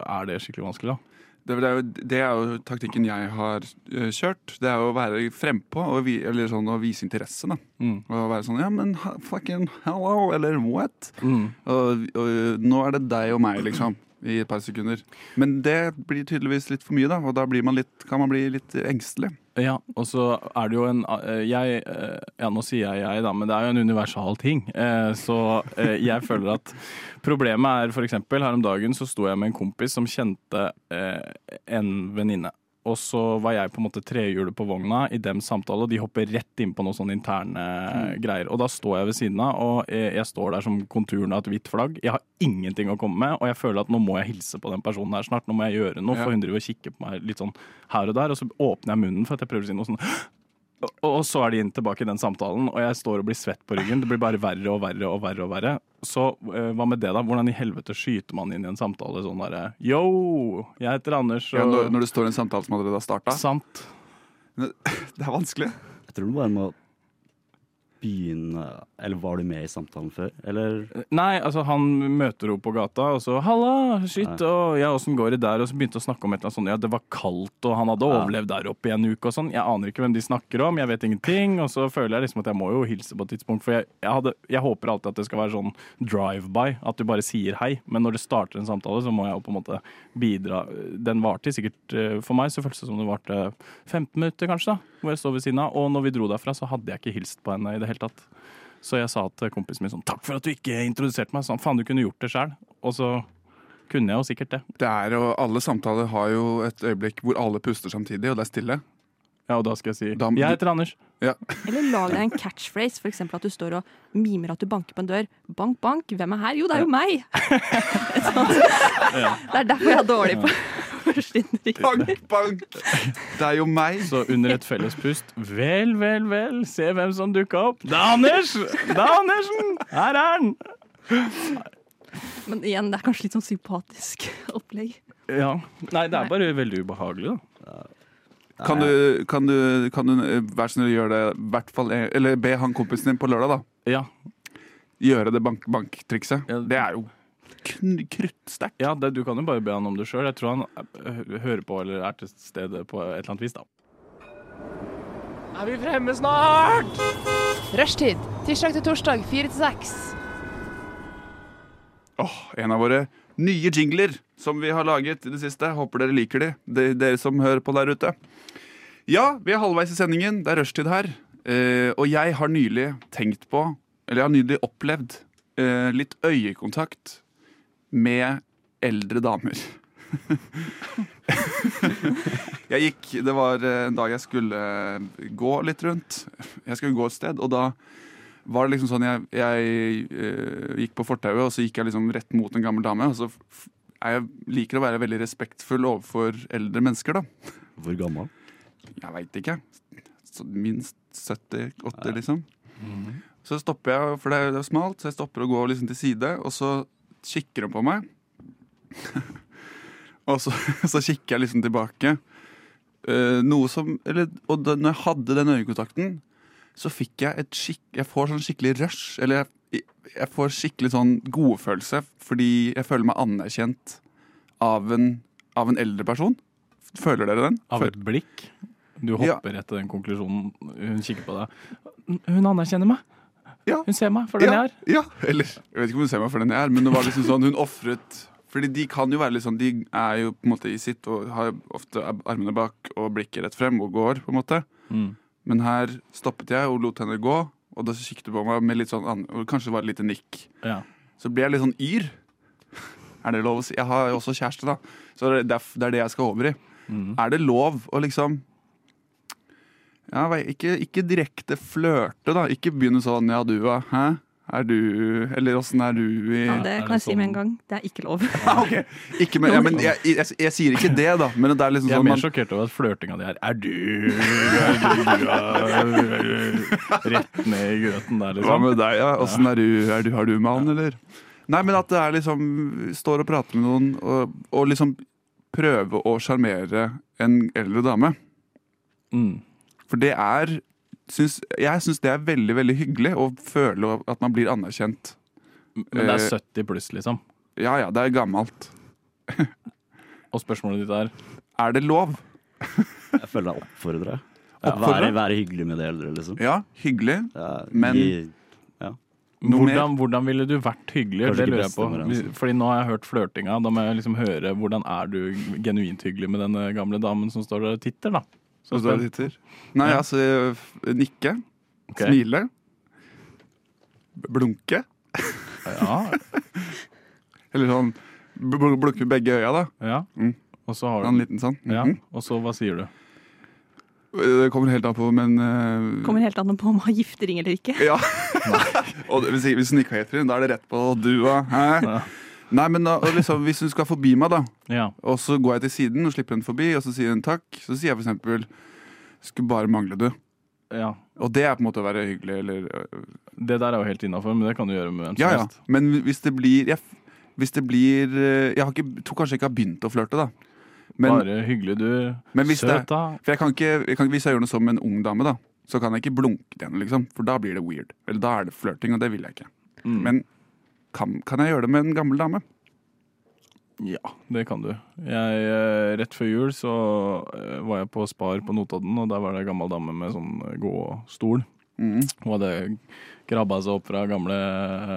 er det skikkelig vanskelig, da. Det er, jo, det er jo taktikken jeg har eh, kjørt. Det er jo å være frempå og, vi, sånn, og vise interesse. da. Mm. Og være sånn Ja, men fucking hello, eller what? Mm. Og, og nå er det deg og meg, liksom. I et par sekunder. Men det blir tydeligvis litt for mye, da. Og da blir man litt, kan man bli litt engstelig. Ja, og så er det jo en eh, jeg, eh, Ja, nå sier jeg jeg, da, men det er jo en universal ting. Eh, Så jeg føler at problemet er eksempel her om dagen så sto jeg med en kompis som kjente en venninne. Og så var jeg på en måte trehjulet på vogna i dem samtale, og de hopper rett inn på noen sånne interne greier. Og da står jeg ved siden av, og jeg, jeg står der som konturen av et hvitt flagg. Jeg har ingenting å komme med, og jeg føler at nå må jeg hilse på den personen her snart. Nå må jeg gjøre noe, Ja. for hun driver og kikker på meg litt sånn her og der, og så åpner jeg munnen for at jeg prøver å si noe sånn og så er de inn tilbake i den samtalen, og jeg står og blir svett på ryggen. Det blir bare verre og verre og verre. og verre. Så uh, hva med det, da? Hvordan i helvete skyter man inn i en samtale sånn derre Yo, jeg heter Anders, og Ja, når, når det står en samtale som allerede har starta. Sant. Det er vanskelig. Jeg tror du bare må begynne Eller var du med i samtalen før? Eller Nei, altså han møter henne på gata, og så 'halla, shit', og ja, åssen går det der? Og så begynte å snakke om et eller annet sånt, ja, det var kaldt, og han hadde Ja. overlevd der oppe i en uke og sånn. Jeg aner ikke hvem de snakker om, jeg vet ingenting, og så føler jeg liksom at jeg må jo hilse på et tidspunkt, for jeg, jeg, hadde, jeg håper alltid at det skal være sånn drive-by, at du bare sier hei, men når det starter en samtale, så må jeg jo på en måte bidra. Den varte sikkert, eh, for meg så føltes det som det varte 15 minutter kanskje, da, hvor jeg stå ved siden av, og når vi dro derfra så hadde jeg ikke hilst på henne i det hele tatt. Så jeg sa til kompisen min sånn Takk for at du ikke introduserte meg. Sånn, Faen, du kunne gjort det sjæl. Og så kunne jeg jo sikkert det. Det er jo, Alle samtaler har jo et øyeblikk hvor alle puster samtidig, og det er stille. Ja, og da skal jeg si Da- Jeg heter Anders. Eller lag deg en catchphrase, f.eks. at du står og mimer at du banker på en dør. Bank, bank, hvem er her? Jo, det er jo meg! Det er derfor jeg er dårlig på. Bank, bank! Det er jo meg. Så under et felles pust Vel, vel, vel, se hvem som dukka opp. Det er Anders! Det er Andersen! Her er han! Men igjen, det er kanskje litt sånn sympatisk opplegg. Ja. Nei, det er bare veldig ubehagelig, da. Kan du, kan du, kan du eh, være snill å gjøre det hvert fall Eller be han kompisen din på lørdag, da. Ja, Gjøre det bank banktrikset. Ja. Det er jo kruttsterkt. ja det, du kan jo bare be han om det sjøl. Jeg tror han eh, hører på eller er til stede på et eller annet vis, da. Er vi fremme snart? Rushtid. Tirsdag til torsdag, fire til seks. Åh, en av våre nye jingler som vi har laget i det siste. Håper dere liker de, de dere som hører på der ute. Ja, vi er halvveis i sendingen. Det er rushtid her. Eh, og jeg har nylig tenkt på, eller jeg har nylig opplevd, eh, litt øyekontakt med eldre damer. jeg gikk Det var eh, en dag jeg skulle eh, gå litt rundt. Jeg skulle gå et sted, og da var det liksom sånn Jeg, jeg uh, gikk på fortauet, og så gikk jeg liksom rett mot en gammel dame. Og så er jeg liker å være veldig respektfull overfor eldre mennesker, da. hvor gammel? Jeg veit ikke. Så minst 70-80, liksom. Så stopper jeg, for det er, er smalt, så jeg stopper og går liksom til side, og så kikker hun på meg. og så, så kikker jeg liksom tilbake. Uh, noe som eller, Og da når jeg hadde den øyekontakten, så fikk jeg et skikk... Jeg får sånn skikkelig rush. Eller jeg, jeg får skikkelig sånn godfølelse fordi jeg føler meg anerkjent av en, av en eldre person. Føler dere den? Av et blikk. Du hopper etter den konklusjonen. Hun kikker på deg. Hun anerkjenner meg. Ja. Hun ser meg for den ja, jeg er. Ja, eller Jeg vet ikke om hun ser meg for den jeg er, men det var liksom sånn hun ofret Fordi de kan jo være litt sånn De er jo på en måte i sitt og har ofte armene bak og blikket rett frem og går, på en måte. Mm. Men her stoppet jeg og lot henne gå, og da kikket hun på meg med litt sånn og Kanskje det var et lite nikk. Ja. Så blir jeg litt sånn yr. Er det lov å si? Jeg har jo også kjæreste, da. Så det er det jeg skal over i. Mm. Er det lov å liksom ja, ikke, ikke direkte flørte, da. Ikke begynne sånn 'ja, du, ja. Hæ? Er du Eller åssen er du i Ja, det kan jeg si med en sånn- gang. Det er ikke lov. Ah, ok. Ikke med, ja, men jeg, jeg, jeg, jeg sier ikke det, da. Men det er liksom Jeg er sånn mer man, sjokkert over at flørtinga di er Er du, er du, du Rett ned i grøten der, Hva liksom. med deg, ja? Åssen er du? Er du? Har du mann, eller? Nei, men at det er liksom Står og prater med noen, og, og liksom prøve å sjarmere en eldre dame. Mm. For det er syns, Jeg syns det er veldig, veldig hyggelig å føle at man blir anerkjent. Men det Eh, er 70 pluss, liksom. Ja ja, det er gammelt. Og spørsmålet ditt er Er det lov? Jeg føler er oppfordra. Oppfordre? Være, være hyggelig med de eldre, liksom. Ja, hyggelig. Ja, Men- gi- ja. Hvordan, hvordan ville du vært hyggelig? Kanskje Det lurer jeg på. altså. Fordi nå har jeg hørt flørtinga. Da må jeg liksom høre hvordan er du genuint hyggelig med den gamle damen som står der og titter, da. Så står det titter. Nei, Ja. altså nikke. Okay. Smile. Blunke. Ja, Eller sånn bl- bl- blunke med begge øya, da. ja. Mm. Og så har du En liten sånn. ja. Mhm. Og så hva sier du? Det kommer helt an på, men uh... Kommer helt an på om man har giftering eller ikke. Ja. og hvis, hvis hun ikke har gjettering, da er det rett på dua. Hæ? Ja. Nei, men da, liksom, Hvis hun skal forbi meg, da, Ja. og så går jeg til siden og slipper henne forbi, og så sier hun takk, så sier jeg for eksempel Skulle bare mangle du. ja. Og det er på en måte å være hyggelig, eller øh, Det der er jo helt innafor, men det kan du gjøre med hvem som Ja ja. helst. Men hvis det blir jeg, Hvis det blir øh, Jeg har ikke, tror kanskje jeg ikke har begynt å flørte, da. Men, Bare hyggelig, du. men hvis, det, Søt, da. for jeg kan ikke, jeg kan, hvis jeg gjør noe som en ung dame, da, så kan jeg ikke blunke til henne, liksom. For da blir det weird. Eller da er det flørting, og det vil jeg ikke. Mm. Men kan, kan jeg gjøre det med en gammel dame? Ja, det kan du. Jeg, eh, rett før jul så eh, var jeg på Spar på Notodden, og der var det ei gammel dame med sånn gåstol. Mm. Hun hadde krabba seg opp fra gamle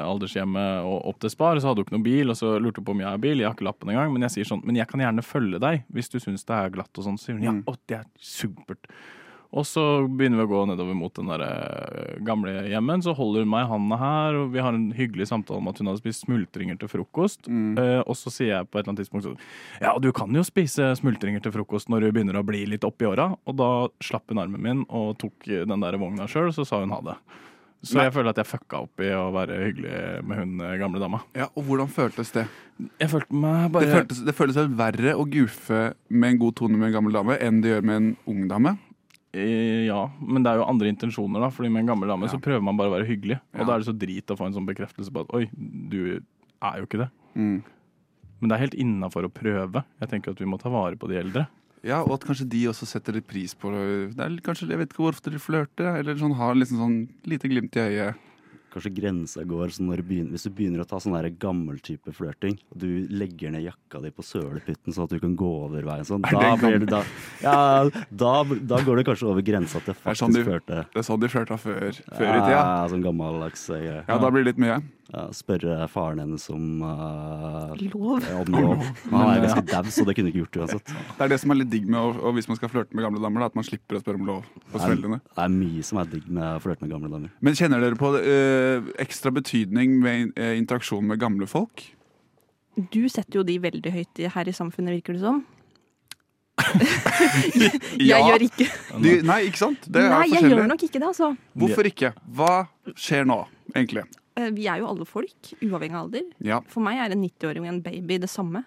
aldershjemmet og opp til Spar. Så hadde hun ikke noen bil, og så lurte hun på om jeg har bil. Jeg har ikke lappen engang, men jeg sier sånn Men jeg kan gjerne følge deg hvis du syns det er glatt og sånn. Så sier hun ja, Mm. å, det er supert. Og så begynner vi å gå nedover mot den der eh, gamle hjemmen. Så holder hun meg i handa her, og vi har en hyggelig samtale om at hun hadde spist smultringer til frokost. Mm. Uh, og så sier jeg på et eller annet tidspunkt sånn Ja, du kan jo spise smultringer til frokost når du begynner å bli litt oppi åra. Og da slapp hun armen min og tok den der vogna sjøl, og så sa hun ha det. Så jeg føler at jeg fucka opp i å være hyggelig med hun eh, gamle dama. Ja, Og hvordan føltes det? Jeg følte meg Det bare føltes, det føltes verre å goofe med en god tone med en gammel dame enn det gjør med en ung dame? Eh, Ja, men det er jo andre intensjoner, da. Fordi med en gammel dame Ja. så prøver man bare å være hyggelig. Og da er det så drit å få en sånn bekreftelse på at oi, du er jo ikke det. Mm. Men det er helt innafor å prøve. Jeg tenker at vi må ta vare på de eldre. Ja, og at kanskje de også setter litt pris på det. det er, kanskje, Jeg vet ikke hvor ofte de flørter, eller sånn, har liksom sånn lite glimt i øyet. Kanskje grensa går så når du begynner, Hvis du begynner å ta sånn gammel type flørting, og du legger ned jakka di på sølepytten sånn at du kan gå over veien sånn, da, blir det, da, ja, da, da går det kanskje over grensa til sånn faktisk flørte. Det er sånn de flørta før, før i tida. Ja, sånn gammeldags greie. Ja. Ja, da blir det litt mye. Spørre faren hennes om uh, Lov. om lov. Han er ganske dau, så det kunne ikke gjort uansett. Det er det som er litt digg med å, og hvis man skal flørte med gamle damer, da, at man slipper å spørre om lov hos foreldrene. det er mye som er digg med å flørte med gamle damer. Men kjenner dere på uh, ekstra betydning med uh, interaksjon med gamle folk? Du setter jo de veldig høyt her i samfunnet, virker det som. jeg Ja. gjør ikke De, nei, ikke sant? Det er Nei, jeg gjør nok ikke det, altså. Hvorfor ikke? Hva skjer nå, egentlig? Eh, Vi er jo alle folk, uavhengig av alder. Ja. For meg er en 90-åring og en baby det samme.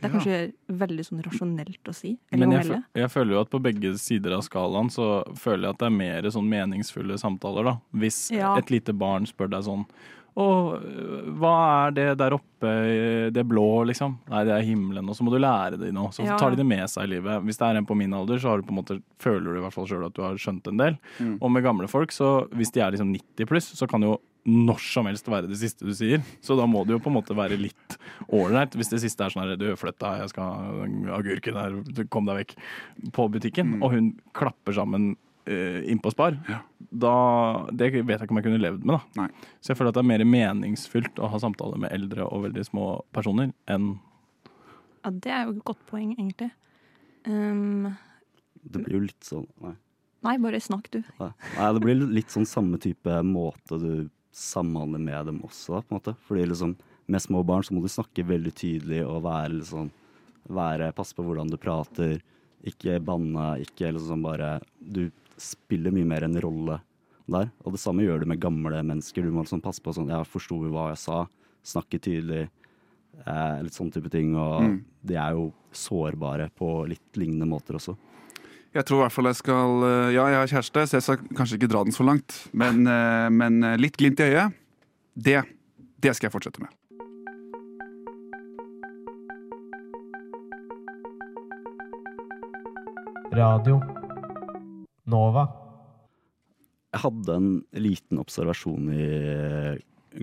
Det er Ja. kanskje veldig sånn rasjonelt å si. Men jeg, jeg føler jo at på begge sider av skalaen så føler jeg at det er mer sånn meningsfulle samtaler, da. Hvis Ja. et lite barn spør deg sånn Å, hva er det der oppe, det blå, liksom? Nei, det er himmelen. Og så må du lære det nå. Så Ja. tar de det med seg i livet. Hvis det er en på min alder, så har du på en måte, føler du i hvert fall sjøl at du har skjønt en del. Mm. Og med gamle folk, så hvis de er liksom 90 pluss, så kan jo når som helst være det siste du sier. Så da må det jo på en måte være litt ålreit. Hvis det siste er sånn her Du, flytt deg, jeg skal ha agurken her, kom deg vekk. På butikken. Mm. Og hun klapper sammen uh, innpå Spar. Ja. Da, det vet jeg ikke om jeg kunne levd med. da. Nei. Så jeg føler at det er mer meningsfylt å ha samtaler med eldre og veldig små personer enn Ja, det er jo et godt poeng, egentlig. Um, Det blir jo litt sånn Nei. nei, bare snakk, du. Nei, det blir litt sånn samme type måte du samhandler med dem også, på en måte. Fordi liksom, med små barn så må du snakke veldig tydelig og være sånn være, Passe på hvordan du prater, ikke banne, ikke liksom bare Du spiller mye mer en rolle der. Og det samme gjør du med gamle mennesker. Du må liksom passe på sånn Ja, forsto vi hva jeg sa? Snakke tydelig. Eh, litt sånn type ting. Og Mm. de er jo sårbare på litt lignende måter også. Jeg tror i hvert fall jeg skal øh, Ja, jeg har kjæreste, så jeg skal kanskje ikke dra den så langt. Men, øh, men øh, litt glimt i øyet, det, det skal jeg fortsette med. Radio Nova. Jeg hadde en liten observasjon i,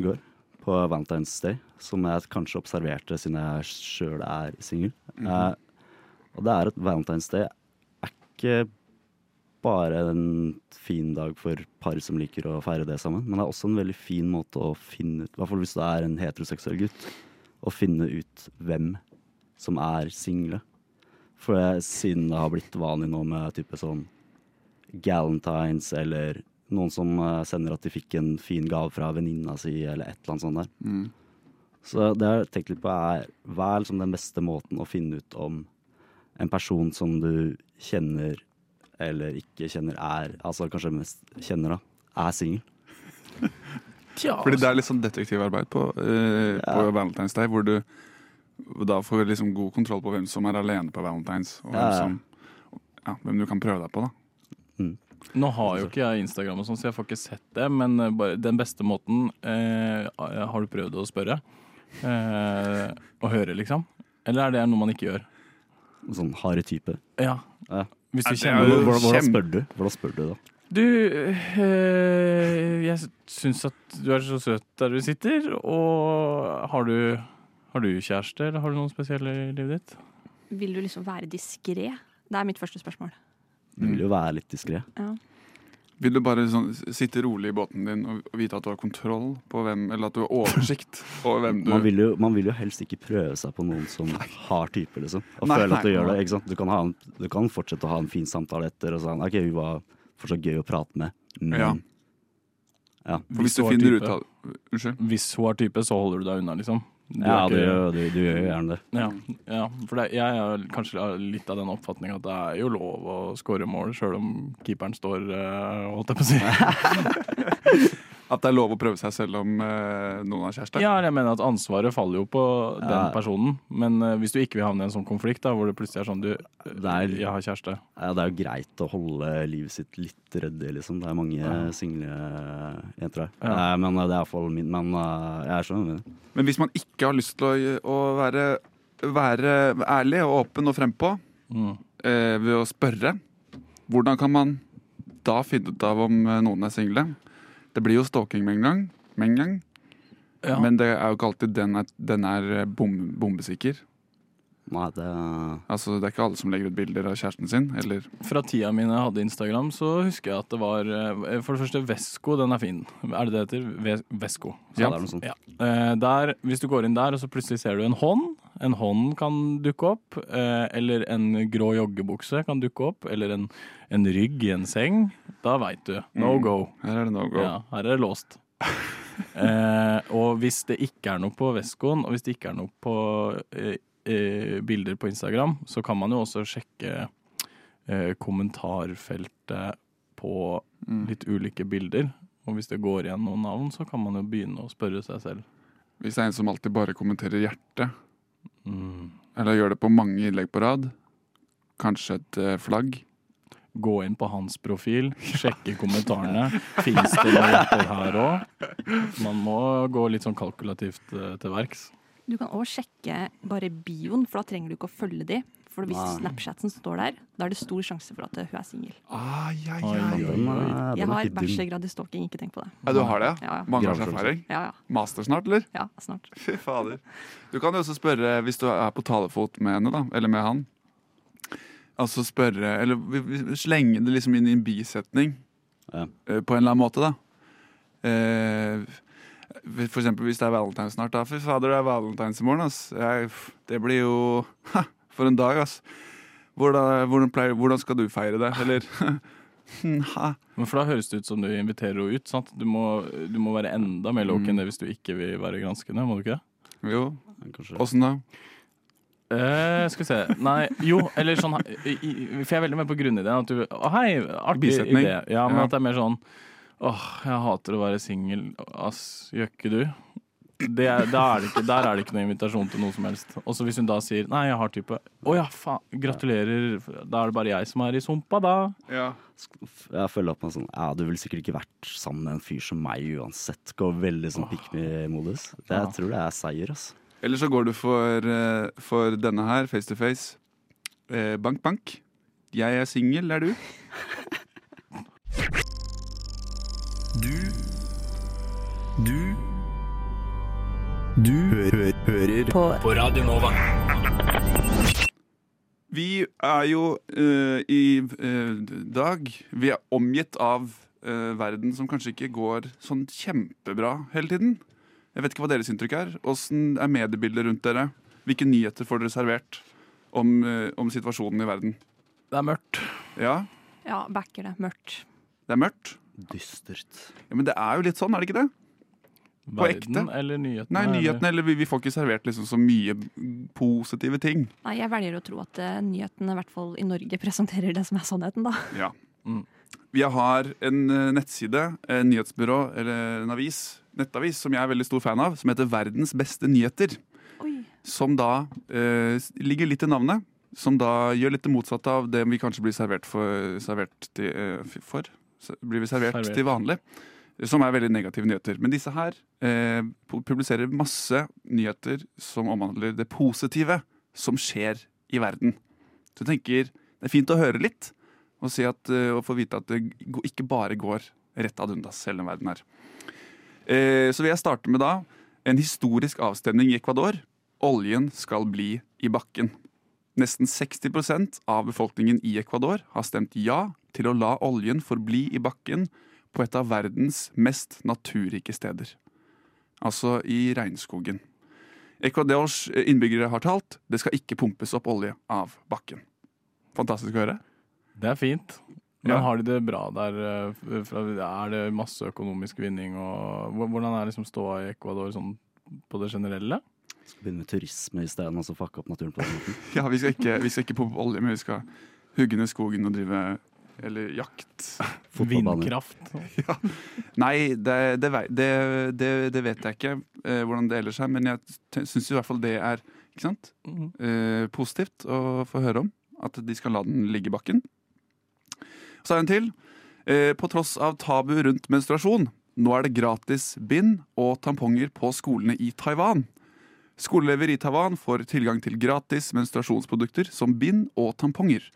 går, på Valentine's Day, som jeg kanskje observerte siden jeg sjøl er singel. Mhm. Eh, Og det er at Valentine's Day ikke bare en fin dag for par som liker å feire det sammen, men det er også en veldig fin måte å finne ut, i hvert fall hvis du er en heteroseksuell gutt, å finne ut hvem som er single. For jeg, siden det har blitt vanlig nå med type sånn galentines eller noen som eh, sender at de fikk en fin gave fra venninna si eller et eller annet sånt der. Mm. Så det jeg har tenkt litt på er hva er liksom den beste måten å finne ut om en person som du kjenner eller ikke kjenner er, altså kanskje mest kjenner da, er singel. Fordi det er litt sånn detektivarbeid på, eh, på Valentine's Day, hvor du da får liksom god kontroll på hvem som er alene på Valentine's, og hvem, Ja, ja. som, ja, hvem du kan prøve deg på. da. Nå har jo ikke jeg Instagram, og sånn, så jeg får ikke sett det. Men eh, bare, den beste måten eh, Har du prøvd å spørre? Eh, å høre, liksom? Eller er det noe man ikke gjør? Sånn harde type. Ja. Hvis du Ja, er kjenner jo Hvordan, hvordan spør du? Hvordan spør du da? Du, øh, jeg syns at du er så søt der du sitter, og har du, har du kjæreste, eller har du noen spesielle i livet ditt? Vil du liksom være diskré? Det er mitt første spørsmål. Du vil jo være litt diskré. Ja. Vil du bare sånn, sitte rolig i båten din og vite at du har kontroll på hvem, eller at du har oversikt over hvem du Man vil, jo, man vil jo helst ikke prøve seg på noen som har type, liksom. Og Nei, føle at du nei, gjør det. ikke sant? Du kan, ha en, du kan fortsette å ha en fin samtale etter og sånn. OK, hun var fortsatt gøy å prate med, men Ja. ja. For hvis du finner type- ut av Unnskyld? Hvis hun har type, så holder du deg unna, liksom? Ja, ikke, du du- du gjør jo gjerne det. Ja, ja for det, jeg har kanskje litt av den oppfatning at det er jo lov å skåre mål, sjøl om keeperen står, eh, holdt jeg på å si. At det er lov å prøve seg selv om eh, noen har kjæreste? Ja, jeg mener at ansvaret faller jo på den personen. Men eh, hvis du ikke vil havne i en sånn konflikt, da, hvor det plutselig er sånn du, jeg har kjæreste. Ja, det er jo greit å holde livet sitt litt ryddig, liksom. Det er mange Ja. single jenter her. Ja. Eh, Men det er iallfall min Men eh, jeg skjønner det. Men hvis man ikke har lyst til å, å være, være ærlig og åpen og frempå Mm. eh, ved å spørre, hvordan kan man da finne ut av om eh, noen er single? Det blir jo stalking med en gang, med en gang. Ja. men det er jo ikke alltid den er, den er eh, bom, bombesikker. Nei, det Altså, det er ikke alle som legger ut bilder av kjæresten sin, eller Fra tida mi jeg hadde Instagram, så husker jeg at det var eh, For det første, Vesko, den er fin. Er det det heter? Vesko. Ja, det er noe sånt. Ja. Eh, der, hvis du går inn der, og så plutselig ser du en hånd. En hånd kan dukke opp. Eh, eller en grå joggebukse kan dukke opp. Eller en, en rygg i en seng. Da veit du. No Mm. go. Her er det no go. Ja, her er det låst. eh, og hvis det ikke er noe på Veskoen, og hvis det ikke er noe på eh, eh, bilder på Instagram, så kan man jo også sjekke eh, kommentarfeltet på Mm. litt ulike bilder. Og hvis det går igjen noen navn, så kan man jo begynne å spørre seg selv. Hvis det er en som alltid bare kommenterer hjertet, Mm. eller gjør det på mange innlegg på rad, kanskje et eh, flagg. Gå inn på hans profil, sjekke kommentarene. Fins det noe hjerter her òg? Man må gå litt sånn kalkulativt eh, til verks. Du kan òg sjekke bare bioen, for da trenger du ikke å følge de. For hvis Nei. Snapchaten står der, da er det stor sjanse for at hun er singel. Ah, ja, ja, ja. Jeg har bachelorgrad i stalking, ikke tenk på det. Ja, du har det? Ja, ja. Mange års erfaring? Ja, ja. Master snart, eller? Ja, snart. Fy fader. Du kan jo også spørre, hvis du er på talefot med henne, da, eller med han Altså spørre Eller slenge det liksom inn i en bisetning. eh, På en eller annen måte, da. Eh, for eksempel hvis det er valentine snart. da Fy fader, det er valentines i morgen, ass. Jeg, det blir jo ha, For en dag, ass. Hvordan, hvordan, pleier, hvordan skal du feire det? Eller. Men for da høres det ut som du inviterer henne ut. sant? Du må, du må være enda mer low-key enn det hvis du ikke vil være granskende, må du ikke det? Jo. Åssen da? Eh, skal vi se Nei, jo, eller sånn i, i, For jeg er veldig med på grunnideen. At du Å, hei, artig Bisetning. idé. Ja, men Ja. at det er mer sånn Åh, jeg hater å være singel. Ass, gjør ikke du? Det er, er det ikke, der er det ikke noen invitasjon til noe som helst. Og så hvis hun da sier 'nei, jeg har type', å ja, faen, gratulerer, da er det bare jeg som er i sumpa, da. Ja. Jeg føler at man sånn Ja, du ville sikkert ikke vært sammen med en fyr som meg uansett. Går veldig sånn pick me-modus. Det Ja. Jeg tror det er seier, altså. Eller så går du for, eh, for denne her, face to face. Eh, bank, bank. Jeg er singel, er du? Du Du Du hø hø hører på. på Radio Nova. Vi er jo uh, i uh, dag Vi er omgitt av uh, verden som kanskje ikke går sånn kjempebra hele tiden. Jeg vet ikke hva deres inntrykk er. Åssen er mediebildet rundt dere? Hvilke nyheter får dere servert om, om situasjonen i verden? Det er mørkt. Ja, Ja, backer det. Mørkt. det er mørkt. Dystert. Ja, Men det er jo litt sånn, er det ikke det? På ekte? Verden eller nyhetene? Nei, nyhetene, eller vi, vi får ikke servert liksom så mye positive ting. Nei, jeg velger å tro at uh, nyhetene, i hvert fall i Norge, presenterer det som er sannheten, da. Ja. Mm. Vi har en uh, nettside, en nyhetsbyrå eller en avis, nettavis, som jeg er veldig stor fan av, som heter Verdens beste nyheter. Oi. Som da uh, ligger litt i navnet. Som da gjør litt det motsatte av det vi kanskje blir servert for. Servert til, eh, for? Blir vi servert, Servert. til vanlig. Som er veldig negative nyheter. Men disse her eh, publiserer masse nyheter som omhandler det positive som skjer i verden. Så jeg tenker det er fint å høre litt, og, si at, eh, og få vite at det ikke bare går rett ad undas, hele den verden her. Eh, så vil jeg starte med da en historisk avstemning i Ecuador. Oljen skal bli i bakken. Nesten 60% av befolkningen i Ecuador har stemt ja til å la oljen forbli i bakken på et av verdens mest naturrike steder. Altså i regnskogen. Ecuadors innbyggere har talt det skal ikke pumpes opp olje av bakken. Fantastisk å høre. Det er fint. Men Ja. har de det bra der? eh, Er det masse økonomisk vinning? Og hvordan er liksom ståa i Ecuador sånn på det generelle? Skal begynne med turisme isteden, og så fucke opp naturen på den måten. Ja, vi skal ikke, vi skal ikke pumpe olje, men vi skal hugge ned skogen og drive eller jakt. Vindkraft. Vindkraft? Nei, det, det, det, det, det vet jeg ikke eh, hvordan det ellers er, men jeg syns i hvert fall det er ikke sant? Mhm. Eh, positivt å få høre om. At de skal la den ligge i bakken. Så er det en til. Eh, på tross av tabu rundt menstruasjon, nå er det gratis bind og tamponger på skolene i Taiwan. Skoleelever i Taiwan får tilgang til gratis menstruasjonsprodukter som bind og tamponger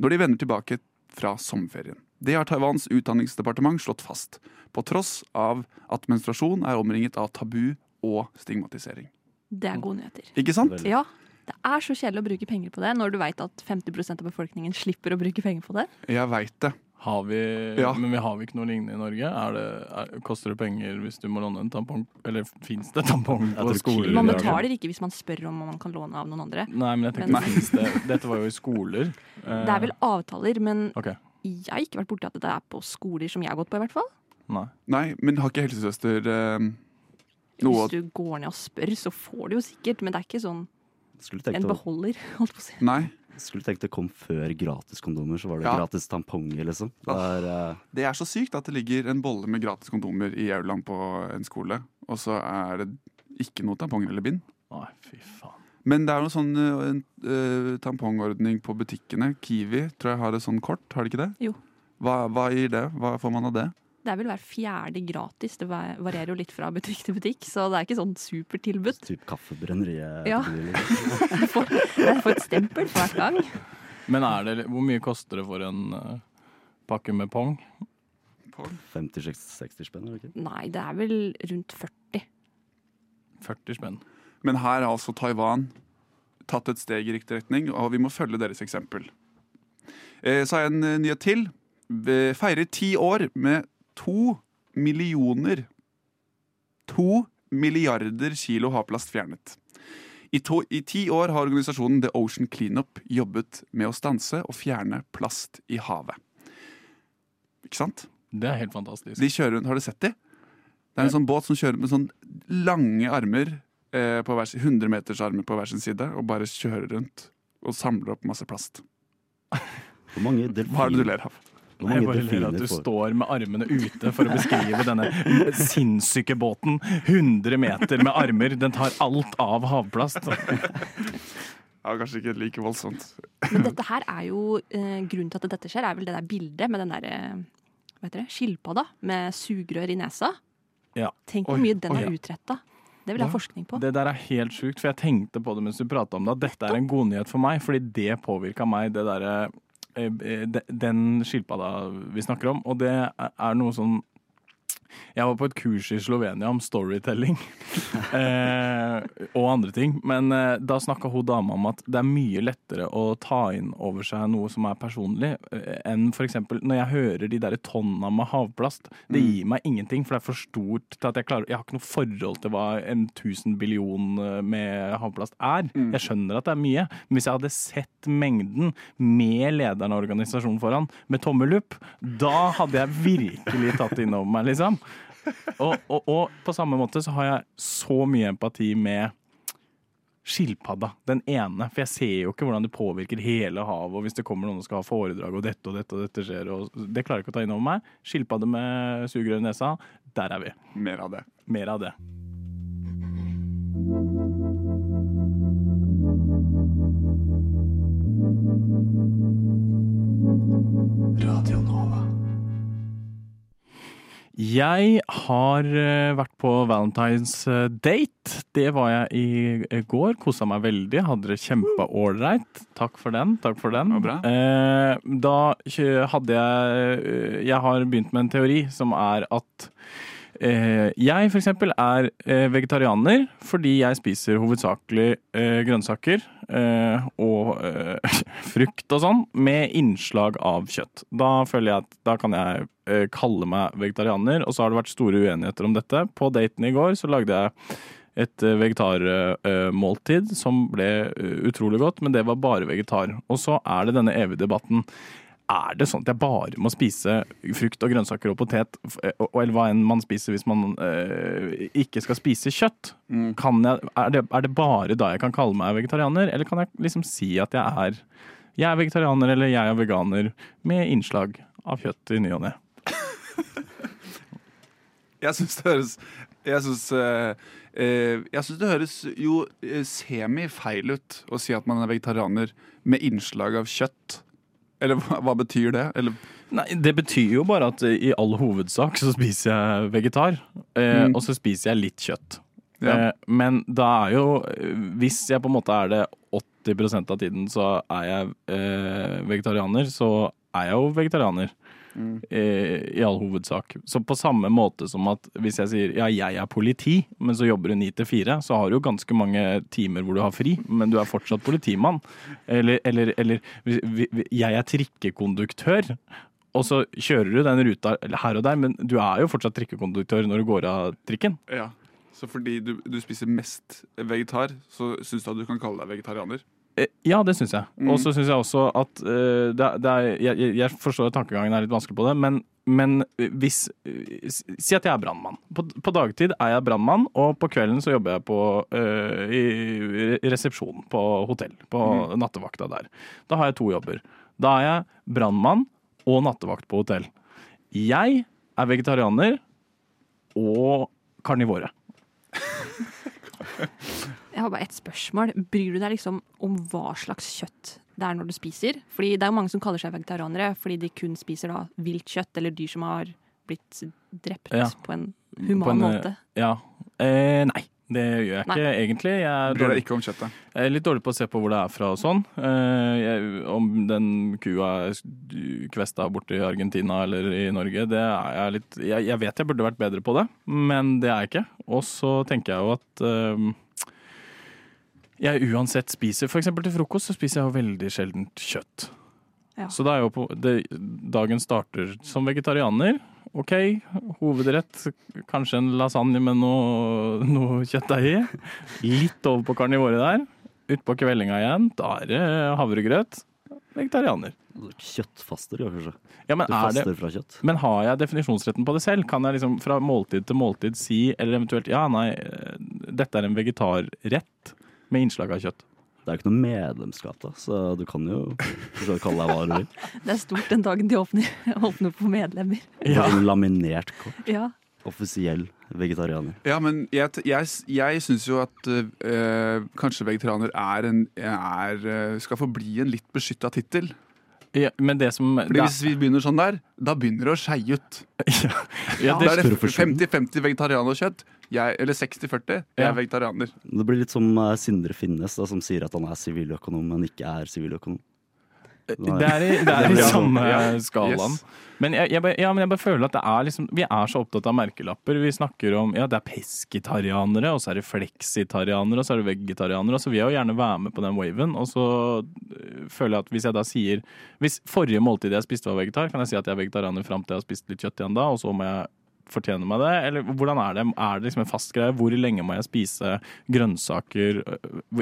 når de vender tilbake fra sommerferien. Det har Taiwans utdanningsdepartement slått fast, på tross av at menstruasjon er omringet av tabu og stigmatisering. Det er gode nyheter. Ikke sant? Veldig. Ja. Det er så kjedelig å bruke penger på det når du veit at 50% av befolkningen slipper å bruke penger på det. Jeg veit det. Har vi, Ja. Men vi har vi ikke noe lignende i Norge? Er det, er, koster det penger hvis du må låne en tampong? Eller fins det tampong på skoler? Man betaler ikke hvis man spør om man kan låne av noen andre. Nei, men jeg tenkte, Men- finnes det Dette var jo i skoler. Eh, Det er vel avtaler, men okay. jeg har ikke vært borti at det er på skoler som jeg har gått på, i hvert fall. Nei. Nei, men har ikke helsesøster eh, noe Hvis du går ned og spør, så får du jo sikkert, men det er ikke sånn en beholder, holdt på å si. Nei. Skulle tenkt det kom før gratiskondomer, så var det Ja. gratis tamponger, liksom. Det er, eh, Det er så sykt at det ligger en bolle med gratis kondomer i aulaen på en skole, og så er det ikke noe tamponger eller bind. Nei, fy faen. Men det er noe sånn uh, en, eh, tampongordning på butikkene. Kiwi tror jeg har et sånn kort, har de ikke det? Jo. Hva, hva gir det? Hva får man av det? Det er vel hver fjerde gratis. Det varierer jo litt fra butikk til butikk, så det er ikke sånn supertilbud. typ kaffebrenneriet. Ja. på liksom. Du får, et stempel for hver gang. Men er det, hvor mye koster det for en uh, pakke med pong? 50-60 spenn, er ikke? Nei, det er vel rundt 40. 40 spenn. Men her har altså Taiwan tatt et steg i riktig retning, og vi må følge deres eksempel. Eh, Så har jeg en eh, nyhet til. Vi feirer ti år med to millioner To milliarder kilo havplast fjernet. I, to, I ti år har organisasjonen The Ocean Cleanup jobbet med å stanse og fjerne plast i havet. Ikke sant? Det er helt fantastisk. De kjører rundt, Har du sett de? Det er en sånn båt som kjører med sånn lange armer, eh, på hver, 100 meters armer på hver sin side, og bare kjører rundt og samler opp masse plast. Hvor mange Hva er det du delfiner, ler av? Hvor Jeg mange bare ler at du står med armene ute for å beskrive denne sinnssyke båten. 100 meter med armer. Den tar alt av havplast. Ja, kanskje ikke like voldsomt. Men dette her er jo eh, Grunnen til at dette skjer, er vel det der bildet med den derre hva heter det, skilpadda med sugerør i nesa. Ja. Tenk hvor mye den har ja. utretta. Det vil jeg ha forskning på. Det der er helt sjukt, for jeg tenkte på det mens du prata om det. At dette er en god nyhet for meg, fordi det påvirka meg, det derre eh, eh, Den skilpadda vi snakker om. Og det er noe som Jeg var på et kurs i Slovenia om storytelling eh, og andre ting. Men eh, da snakka hun dama om at det er mye lettere å ta inn over seg noe som er personlig, eh, enn f.eks. når jeg hører de der tonna med havplast. Det gir meg ingenting, for det er for stort til at jeg klarer Jeg har ikke noe forhold til hva en tusen billion eh, med havplast er. Jeg skjønner at det er mye, men hvis jeg hadde sett mengden med lederen av organisasjonen foran, med tommel opp, da hadde jeg virkelig tatt det inn over meg, liksom. Og, og, og på samme måte så har jeg så mye empati med skilpadda, den ene. For jeg ser jo ikke hvordan det påvirker hele havet, og hvis det kommer noen og skal ha foredrag, og dette og dette og dette skjer, og det klarer jeg ikke å ta inn over meg. Skilpadde med sugerør i nesa, der er vi. Mer av det. Mer av det. Jeg har eh, vært på Valentine's eh, date. Det var jeg i eh, går. Kosa meg veldig. Hadde det kjempeålreit. Takk for den. Takk for den. Da hadde jeg Jeg har begynt med en teori som er at jeg for eksempel er eh, vegetarianer fordi jeg spiser hovedsakelig eh, grønnsaker eh, og eh, frukt og sånn, med innslag av kjøtt. Da føler jeg at da kan jeg eh, kalle meg vegetarianer, og så har det vært store uenigheter om dette. På daten i går så lagde jeg et eh, vegetarmåltid som ble eh, utrolig godt, men det var bare vegetar. Og så er det denne evige debatten. Er det sånn at jeg bare må spise frukt og grønnsaker og potet, eh, eller hva enn man spiser hvis man øh, ikke skal spise kjøtt? Kan jeg, er, det, er det bare da jeg kan kalle meg vegetarianer, eller kan jeg liksom si at jeg er, jeg er vegetarianer eller jeg er veganer med innslag av kjøtt i ny og ne? Jeg syns det høres Jeg syns eh, eh, det høres jo eh, semi-feil ut å si at man er vegetarianer med innslag av kjøtt. Eller hva, hva betyr det? Eller Nei, Det betyr jo bare at i all hovedsak så spiser jeg vegetar, eh, Mm. og så spiser jeg litt kjøtt. Ja. Eh, men da er jo Hvis jeg på en måte er det 80% av tiden så er jeg eh, vegetarianer, så er jeg jo vegetarianer. Eh, I all hovedsak. Så på samme måte som at hvis jeg sier ja, jeg er politi, men så jobber du ni til fire, så har du jo ganske mange timer hvor du har fri, men du er fortsatt politimann. Eller, eller, eller jeg er trikkekonduktør. Og så kjører du den ruta her og der, men du er jo fortsatt trikkekonduktør når du går av trikken. Ja. Så fordi du, du spiser mest vegetar, så syns du at du kan kalle deg vegetarianer? Eh, Ja, det syns jeg. Mm. Og så syns jeg også at uh, det, er- det er, jeg, jeg- forstår at tankegangen er litt vanskelig på det, men, men hvis eh, Si at jeg er brannmann. På, på dagtid er jeg brannmann, og på kvelden så jobber jeg på, uh, i resepsjonen resepsjon på hotell. På Mm. nattevakta der. Da har jeg to jobber. Da er jeg brannmann og nattevakt på hotell. Jeg er vegetarianer og karnivore. Jeg har bare ett spørsmål. Bryr du deg liksom om hva slags kjøtt det er når du spiser? Fordi det er jo mange som kaller seg vegetarianere fordi de kun spiser da vilt kjøtt eller dyr som har blitt drept Ja. på en human På en, eh, måte. Ja. Eh, nei, det gjør jeg ikke Nei. egentlig. Jeg er, Bryr deg dårlig, ikke om kjøttet? jeg er litt dårlig på å se på hvor det er fra og sånn. Eh, jeg, om den kua er kvesta borte i Argentina eller i Norge, det er jeg litt jeg, jeg vet jeg burde vært bedre på det, men det er jeg ikke. Og så tenker jeg jo at eh, jeg uansett spiser For eksempel til frokost så spiser jeg jo veldig sjeldent kjøtt. Ja. Så da er jo på, det, dagen starter som vegetarianer. OK, hovedrett. Kanskje en lasagne med noe, noe kjøttdeig i. Litt over på karnivore der. Utpå kveldinga igjen, da er det havregrøt. Vegetarianer. Kjøttfaster, kanskje. Ja, men, Du er det, faster fra kjøtt. men har jeg definisjonsretten på det selv? Kan jeg liksom fra måltid til måltid si, eller eventuelt ja, nei, eh, dette er en vegetarrett med innslag av kjøtt? Det er jo ikke noe medlemskap, da, så du kan jo du kalle deg hva du vil. Det er stort den dagen de åpner, åpner for medlemmer. Ja. Laminert kort. Ja. Offisiell vegetarianer. Ja, men jeg, jeg, jeg syns jo at øh, kanskje vegetarianer er en, er, eh, skal forbli en litt beskytta tittel. Ja, men det som Fordi er- Hvis vi begynner sånn der, da begynner det å skeie ut. Ja, da er det Profesjon. 50-50 vegetarianerkjøtt, jeg, eller 60-40. Jeg Ja. er vegetarianer. Det blir litt som eh, Sindre Finnes, da, som sier at han er siviløkonom, men ikke er siviløkonom. Det er i, det er i samme skalaen. Men jeg, jeg, ja, men jeg bare føler at det er liksom Vi er så opptatt av merkelapper. Vi snakker om ja, det er pesketarianere, og så er det fleksitarianere, og så er det vegetarianere. Så vil jeg jo gjerne være med på den waven. Og så øh, føler jeg at hvis jeg da sier Hvis forrige måltid jeg spiste var vegetar, kan jeg si at jeg er vegetarianer fram til jeg har spist litt kjøtt igjen da, og så må jeg fortjene meg det? Eller hvordan er det? Er det liksom en fast greie? Hvor lenge må jeg spise grønnsaker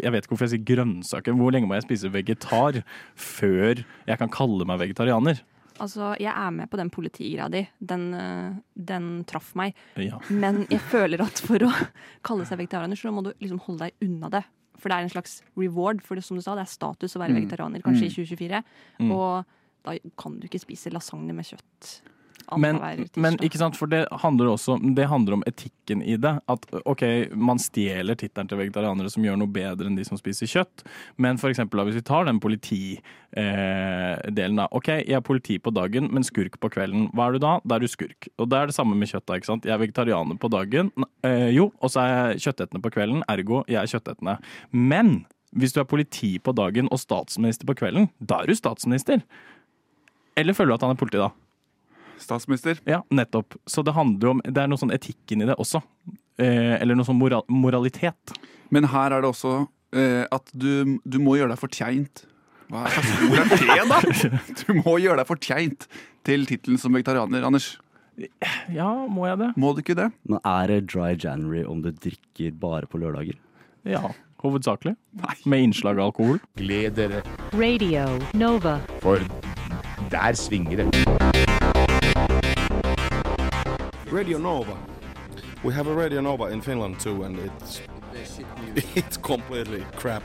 Jeg vet ikke hvorfor jeg sier grønnsaker. Hvor lenge må jeg spise vegetar før jeg kan kalle meg vegetarianer? Altså, jeg er med på den politigreia di. Den, eh, den traff meg. Ja. Men jeg føler at for å kalle seg vegetarianer, så må du liksom holde deg unna det. For det er en slags reward. For det, som du sa, det er status å være Mm. vegetarianer, kanskje Mm. i 2024. Mm. Og da kan du ikke spise lasagne med kjøtt. Men, men ikke sant, for det handler også Det handler om etikken i det. At ok, man stjeler tittelen til vegetarianere som gjør noe bedre enn de som spiser kjøtt. Men for eksempel, hvis vi tar den politidelen, eh, da. Ok, jeg er politi på dagen, men skurk på kvelden. Hva er du da? Da er du skurk. Og det er det samme med kjøtt. da, ikke sant? Jeg er vegetarianer på dagen, eh, jo, og så er jeg kjøttetende på kvelden. Ergo, jeg er kjøttetende. Men hvis du er politi på dagen og statsminister på kvelden, da er du statsminister. Eller føler du at han er politi da? Statsminister. Ja, nettopp. Så det handler jo om Det er noe sånn etikken i det også. Eh, eller noe sånn moral moralitet. Men her er det også eh, at du, du må gjøre deg fortjent. Hva slags ord er det, da? Du må gjøre deg fortjent til tittelen som vegetarianer, Anders. Ja, må jeg det? Må du ikke det? Men er det dry January om du drikker bare på lørdager? Ja, hovedsakelig. Nei. Med innslag av alkohol. Gled dere, Radio Nova. for der svinger det. Radio Nova. We have a Radio Nova in Finland too, and it's it's completely crap.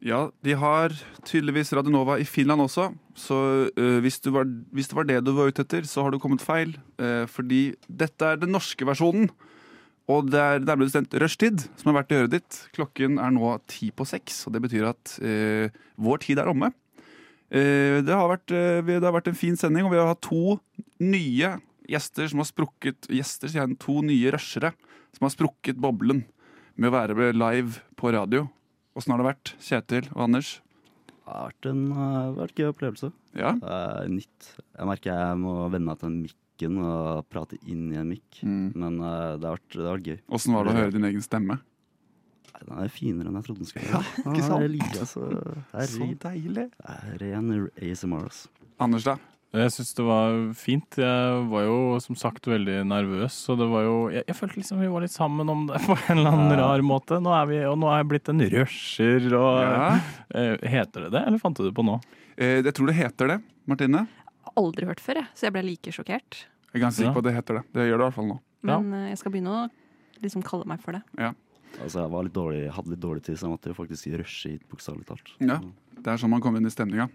Ja, de har tydeligvis Radionova i Finland også. Så uh, hvis, du var, hvis det var det du var ute etter, så har du kommet feil. Uh, fordi dette er den norske versjonen. Og det er nærmere bestemt rushtid som har vært i øret ditt. Klokken er nå ti på seks, og det betyr at eh, vår tid er omme. Eh, det, har vært, eh, det har vært en fin sending, og vi har hatt to nye gjester som har sprukket Gjester, sier jeg. To nye rushere som har sprukket boblen med å være live på radio. Åssen har det vært, Kjetil og Anders? Det har vært en uh, vært gøy opplevelse. Ja. Nytt. Jeg merker jeg må venne meg til den mikken og prate inn i en mikk. Men uh, det, har vært, det har vært gøy. Åssen var det å høre din egen stemme? Nei, Den er finere enn jeg trodde den skulle Ja, være. ikke sant? Liker det, så, Så deilig. Det ren ASMR, altså. Anders, da? Jeg syns det var fint. Jeg var jo som sagt veldig nervøs. Så det var jo Jeg, jeg følte liksom vi var litt sammen om det på en eller annen Ja. rar måte. Nå er vi, og nå er jeg blitt en rusher og Ja. eh, Heter det det, eller fant du det på nå? Eh, jeg tror det heter det. Martine? Aldri hørt før, jeg, så jeg ble like sjokkert. Jeg er ganske sikker Ja. på at det heter det. Det gjør det i hvert fall nå. Men eh, jeg skal begynne å liksom kalle meg for det. Ja. Altså, jeg var litt dårlig, hadde litt dårlig tid, så jeg måtte jo faktisk rushe hit, bokstavelig talt. ja. Det er sånn man kommer inn i stemninga.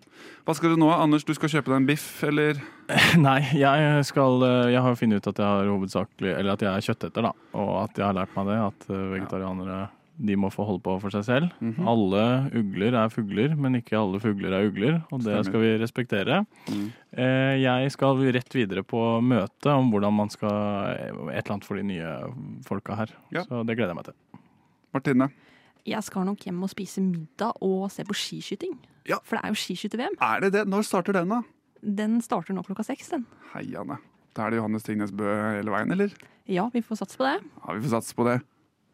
Hva skal du nå? Anders, du skal kjøpe deg en biff, eller? Nei, jeg skal eh, Jeg har funnet ut at jeg har hovedsakelig Eller at jeg er kjøtteter, da. Og at jeg har lært meg det. At vegetarianere vegetarianere de må få holde på for seg selv. Mhm. Alle ugler er fugler, men ikke alle fugler er ugler. Og det Stemmer. skal vi respektere. Mm. Eh, Jeg skal rett videre på møte om hvordan man skal Et eller annet for de nye folka her. Ja. Så det gleder jeg meg til. Martine? Jeg skal nok hjem og spise middag og se på skiskyting. Ja. For det er jo skiskytter-VM. Er det det? Når starter den, da? Den starter nå klokka seks, den. Heiane. Da er det Johannes Tingnes Bø hele veien, eller? Ja, vi får satse på det. Ja, vi får satse på det.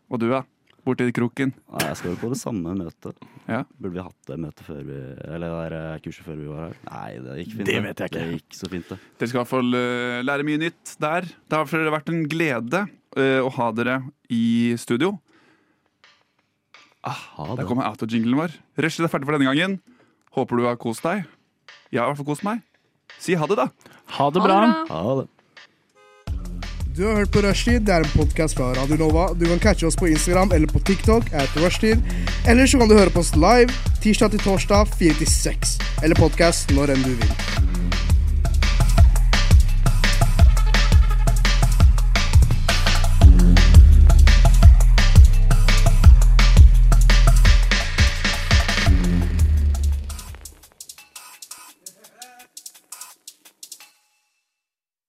Og du, da? Borti kroken? Nei, jeg skal jo på det samme møtet. Ja. Burde vi hatt det møtet før vi Eller det der kurset før vi var her? Nei, det gikk fint. Det vet jeg ikke. Det gikk så fint, det. Dere skal i hvert fall eh, lære mye nytt der. Det har vært en glede eh, å ha dere i studio. Ah, der det. auto-jinglen vår. Rushet er ferdig for denne gangen. Håper du har kost deg. Jeg har i hvert fall kost meg. Si ha det, da. Ha det Ha det bra. bra. Ha det. Du har hørt på Rushtid. Det er en podkast fra Radio Nova. Du kan catche oss på Instagram eller på TikTok. Eller så kan du høre på oss live tirsdag til torsdag 4 til 6. Eller podkast når enn du vil.